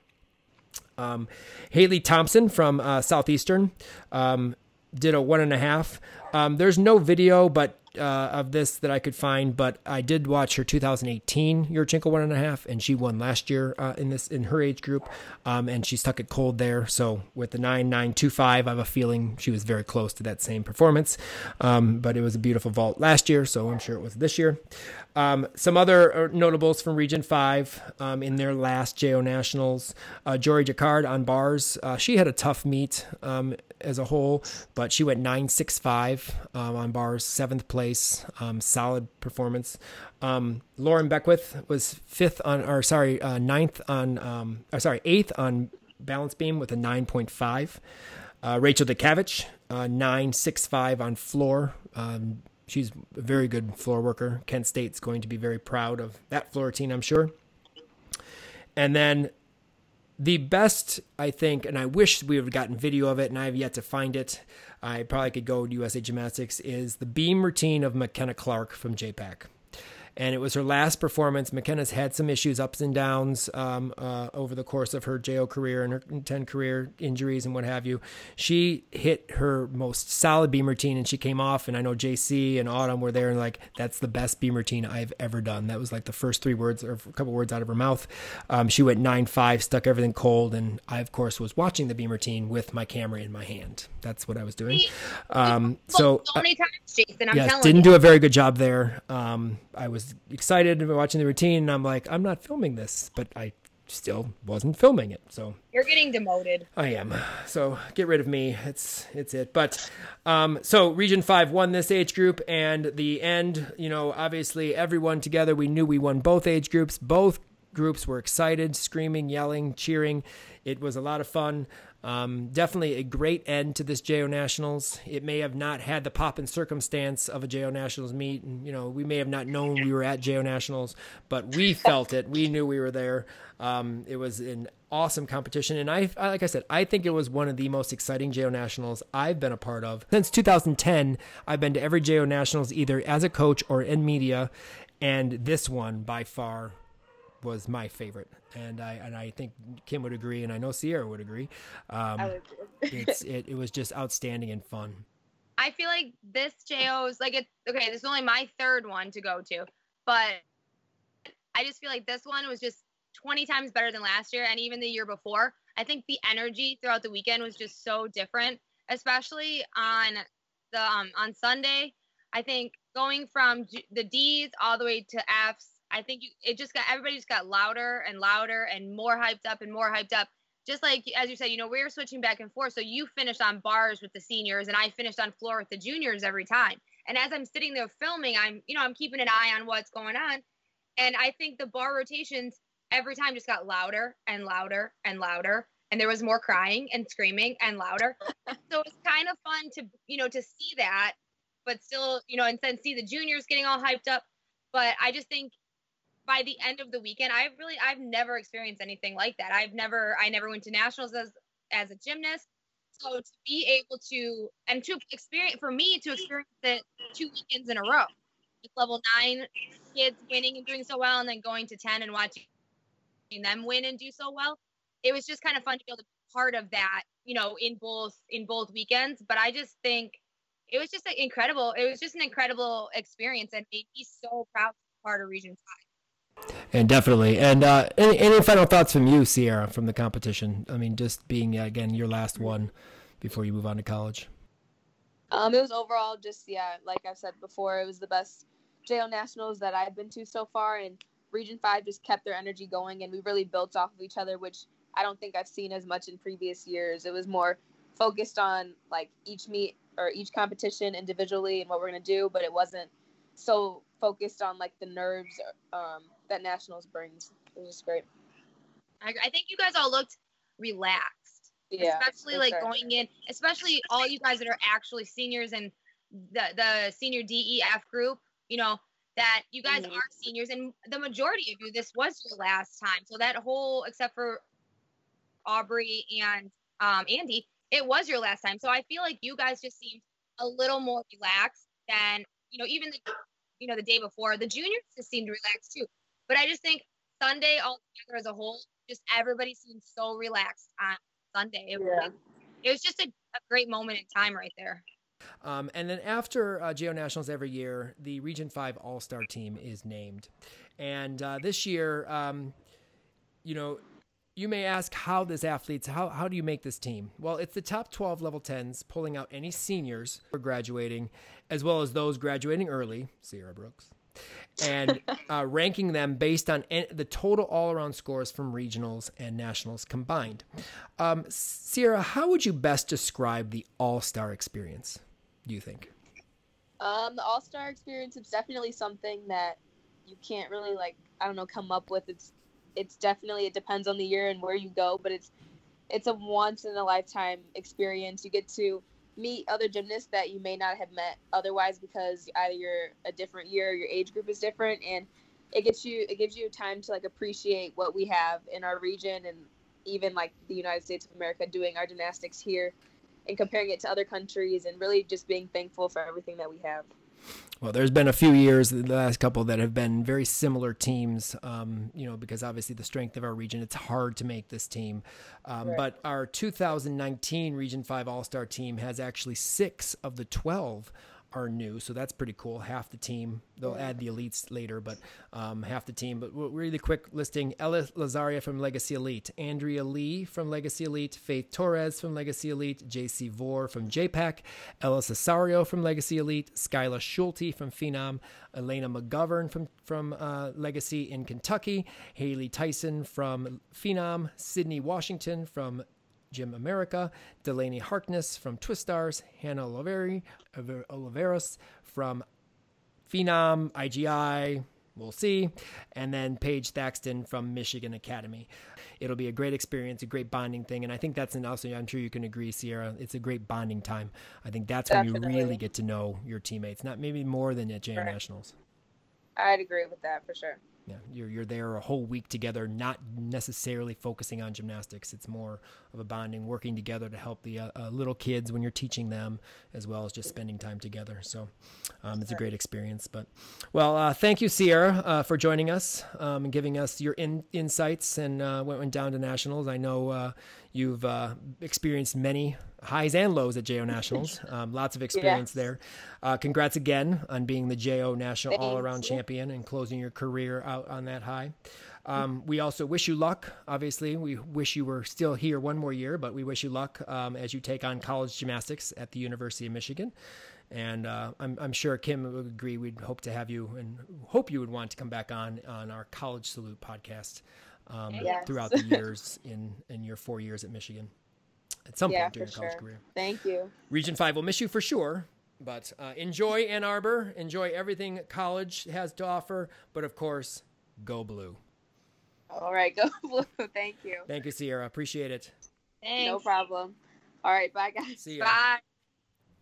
Um, Haley Thompson from uh, Southeastern um, did a one and a half. Um, there's no video, but uh, of this that I could find, but I did watch her 2018 Yurchenko one and a half, and she won last year uh, in this in her age group, um, and she stuck it cold there. So with the nine nine two five, I have a feeling she was very close to that same performance. Um, but it was a beautiful vault last year, so I'm sure it was this year. Um, some other uh, notables from Region 5 um, in their last JO Nationals. Uh, Jory Jacquard on bars. Uh, she had a tough meet um, as a whole, but she went 9.65 um, on bars, seventh place. Um, solid performance. Um, Lauren Beckwith was fifth on, or sorry, uh, ninth on, um, or sorry, eighth on balance beam with a 9.5. Uh, Rachel DeKavich, uh, 9.65 on floor. Um, she's a very good floor worker. Kent State's going to be very proud of that floor routine, I'm sure. And then the best, I think, and I wish we have gotten video of it, and I have yet to find it. I probably could go to USA Gymnastics. Is the beam routine of McKenna Clark from JPAC and it was her last performance. McKenna's had some issues, ups and downs um, uh, over the course of her JO career and her 10 career injuries and what have you. She hit her most solid beam routine and she came off. And I know JC and Autumn were there and like, that's the best beam routine I've ever done. That was like the first three words or a couple words out of her mouth. Um, she went 9 5, stuck everything cold. And I, of course, was watching the beam routine with my camera in my hand. That's what I was doing. Um, so, so many times, Jason. I'm yes, didn't you. do a very good job there. Um, I was excited watching the routine, and I'm like, I'm not filming this, but I still wasn't filming it. So You're getting demoted. I am. So get rid of me. It's it's it. But um, so Region Five won this age group, and the end. You know, obviously everyone together. We knew we won both age groups. Both groups were excited, screaming, yelling, cheering. It was a lot of fun. Um, definitely a great end to this JO Nationals. It may have not had the pop and circumstance of a JO Nationals meet, and you know we may have not known we were at JO Nationals, but we [LAUGHS] felt it. We knew we were there. Um, it was an awesome competition, and I, like I said, I think it was one of the most exciting JO Nationals I've been a part of since 2010. I've been to every JO Nationals either as a coach or in media, and this one by far was my favorite, and I and I think Kim would agree, and I know Sierra would agree. Um, I would agree. it's [LAUGHS] it, it was just outstanding and fun. I feel like this JO's like it's okay. This is only my third one to go to, but I just feel like this one was just 20 times better than last year and even the year before. I think the energy throughout the weekend was just so different, especially on the um, on Sunday. I think going from G- the D's all the way to F's, I think you, it just got everybody just got louder and louder and more hyped up and more hyped up. Just like as you said, you know, we were switching back and forth. So you finished on bars with the seniors and I finished on floor with the juniors every time. And as I'm sitting there filming, I'm, you know, I'm keeping an eye on what's going on. And I think the bar rotations every time just got louder and louder and louder. And there was more crying and screaming and louder. [LAUGHS] so it's kind of fun to, you know, to see that, but still, you know, and then see the juniors getting all hyped up. But I just think by the end of the weekend, I've really, I've never experienced anything like that. I've never, I never went to nationals as, as a gymnast. So to be able to, and to experience, for me to experience it two weekends in a row, with level nine kids winning and doing so well, and then going to 10 and watching them win and do so well, it was just kind of fun to be able to be part of that, you know, in both, in both weekends. But I just think it was just like, incredible. It was just an incredible experience and made me so proud to be part of Region 5. And definitely. And uh, any, any final thoughts from you, Sierra, from the competition? I mean, just being uh, again your last one before you move on to college. Um, it was overall just yeah, like I've said before, it was the best JO Nationals that I've been to so far, and Region Five just kept their energy going, and we really built off of each other, which I don't think I've seen as much in previous years. It was more focused on like each meet or each competition individually and what we're gonna do, but it wasn't so focused on like the nerves um, that Nationals brings. It was just great. I, I think you guys all looked relaxed. Yeah, especially like sure. going in, especially all you guys that are actually seniors and the the senior DEF group, you know, that you guys Mhm. are seniors and the majority of you this was your last time. So that whole except for Aubrey and um Andy, it was your last time. So I feel like you guys just seemed a little more relaxed than, you know, even the you know, the day before. The juniors just seemed relaxed too. But I just think Sunday all together as a whole, just everybody seemed so relaxed on Sunday. It, Yeah. was, it was just a, a great moment in time right there. Um, and then after uh, JO Nationals every year, the Region 5 All Star team is named. And uh, this year, um, you know, you may ask how this athletes, how, how do you make this team? Well, it's the top 12 level 10s pulling out any seniors who are graduating, as well as those graduating early, Sierra Brooks, and [LAUGHS] uh, ranking them based on en- the total all around scores from regionals and nationals combined. Um, Sierra, how would you best describe the all star experience? Do you think? Um, the All Star experience is definitely something that you can't really like I don't know come up with. It's it's definitely it depends on the year and where you go, but it's it's a once in a lifetime experience. You get to meet other gymnasts that you may not have met otherwise because either you're a different year, your age group is different, and it gets you it gives you time to like appreciate what we have in our region and even like the United States of America doing our gymnastics here and comparing it to other countries and really just being thankful for everything that we have. Well, there's been a few years, the last couple, that have been very similar teams, um, you know, because obviously the strength of our region, it's hard to make this team. Um, right. But our 2019 Region 5 All Star team has actually six of the 12 are new, so that's pretty cool. Half the team, they'll add the elites later, but um, half the team. But really quick listing: Ella Lazaria from Legacy Elite, Andrea Lee from Legacy Elite, Faith Torres from Legacy Elite, JC Vore from JPAC, Ella Cesario from Legacy Elite, Skyla Schulte from Phenom, Elena McGovern from from uh, Legacy in Kentucky, Haley Tyson from Phenom, Sydney Washington from Gym America, Delaney Harkness from Twistars, Hannah Oliveri, Oliveros from Phenom, IGI, we'll see, and then Paige Thaxton from Michigan Academy. It'll be a great experience, a great bonding thing, and I think that's an also. I'm sure you can agree, Sierra. It's a great bonding time. I think that's Definitely. when you really get to know your teammates, not maybe more than at right. Nationals. I'd agree with that for sure yeah, you're you're there a whole week together, not necessarily focusing on gymnastics. It's more of a bonding, working together to help the uh, uh, little kids when you're teaching them, as well as just spending time together. So um, it's a great experience. But well, uh, thank you, Sierra, uh, for joining us um, and giving us your in, insights and uh, what went down to nationals. I know uh, you've experienced many highs and lows at JO Nationals. [LAUGHS] Um, lots of experience there. Uh, congrats again on being the JO National All Around Champion and closing your career out on that high. Um, we also wish you luck. Obviously, we wish you were still here one more year, but we wish you luck um, as you take on college gymnastics at the University of Michigan. And uh, I'm, I'm, sure Kim would agree. We'd hope to have you and hope you would want to come back on on our College Salute podcast um, yes. throughout the years in in your four years at Michigan at some yeah, point during your college sure. career. Thank you. Region 5 will miss you for sure, but uh, enjoy Ann Arbor. Enjoy everything college has to offer. But of course, go blue. All right, [LAUGHS] go blue. Thank you. Thank you, Sierra. Appreciate it. Thanks. No problem. All right, bye, guys. See you. Bye.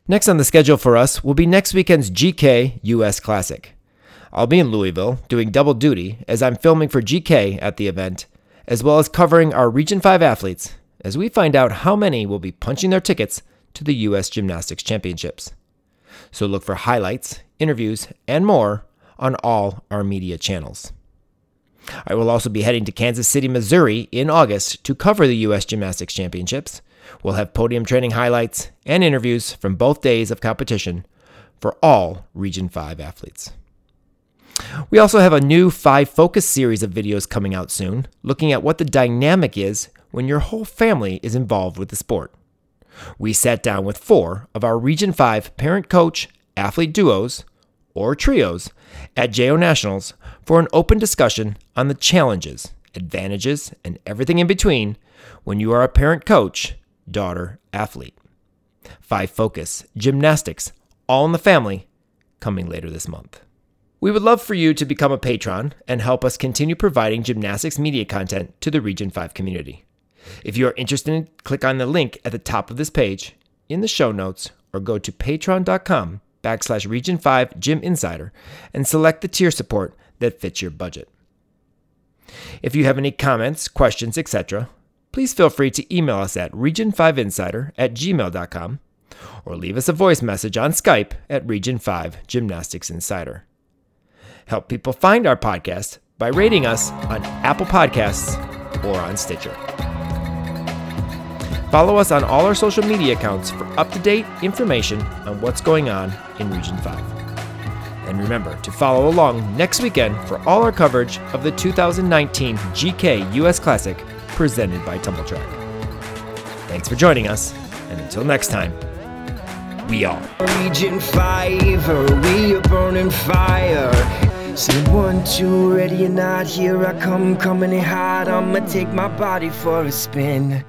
Next on the schedule for us will be next weekend's GK US Classic. I'll be in Louisville doing double duty as I'm filming for GK at the event, as well as covering our Region 5 athletes as we find out how many will be punching their tickets to the U.S. Gymnastics Championships. So look for highlights, interviews, and more on all our media channels. I will also be heading to Kansas City, Missouri in August to cover the U.S. Gymnastics Championships. We'll have podium training highlights and interviews from both days of competition for all Region 5 athletes. We also have a new 5 Focus series of videos coming out soon, looking at what the dynamic is when your whole family is involved with the sport. We sat down with four of our Region 5 parent coach athlete duos or trios at JO Nationals for an open discussion on the challenges, advantages, and everything in between when you are a parent coach, daughter athlete. 5 Focus, Gymnastics, All in the Family, coming later this month. We would love for you to become a patron and help us continue providing gymnastics media content to the Region 5 community. If you are interested, click on the link at the top of this page in the show notes or go to patreon.com backslash region 5 gym insider and select the tier support that fits your budget. If you have any comments, questions, etc., please feel free to email us at region5insider at gmail.com or leave us a voice message on Skype at Region 5 Gymnastics Insider. Help people find our podcast by rating us on Apple Podcasts or on Stitcher. Follow us on all our social media accounts for up to date information on what's going on in Region 5. And remember to follow along next weekend for all our coverage of the 2019 GK US Classic presented by Tumbl Trak. Thanks for joining us, and until next time, we are Region 5, we are burning fire. Say one, two, ready or not, here I come, coming in hot. I'ma take my body for a spin.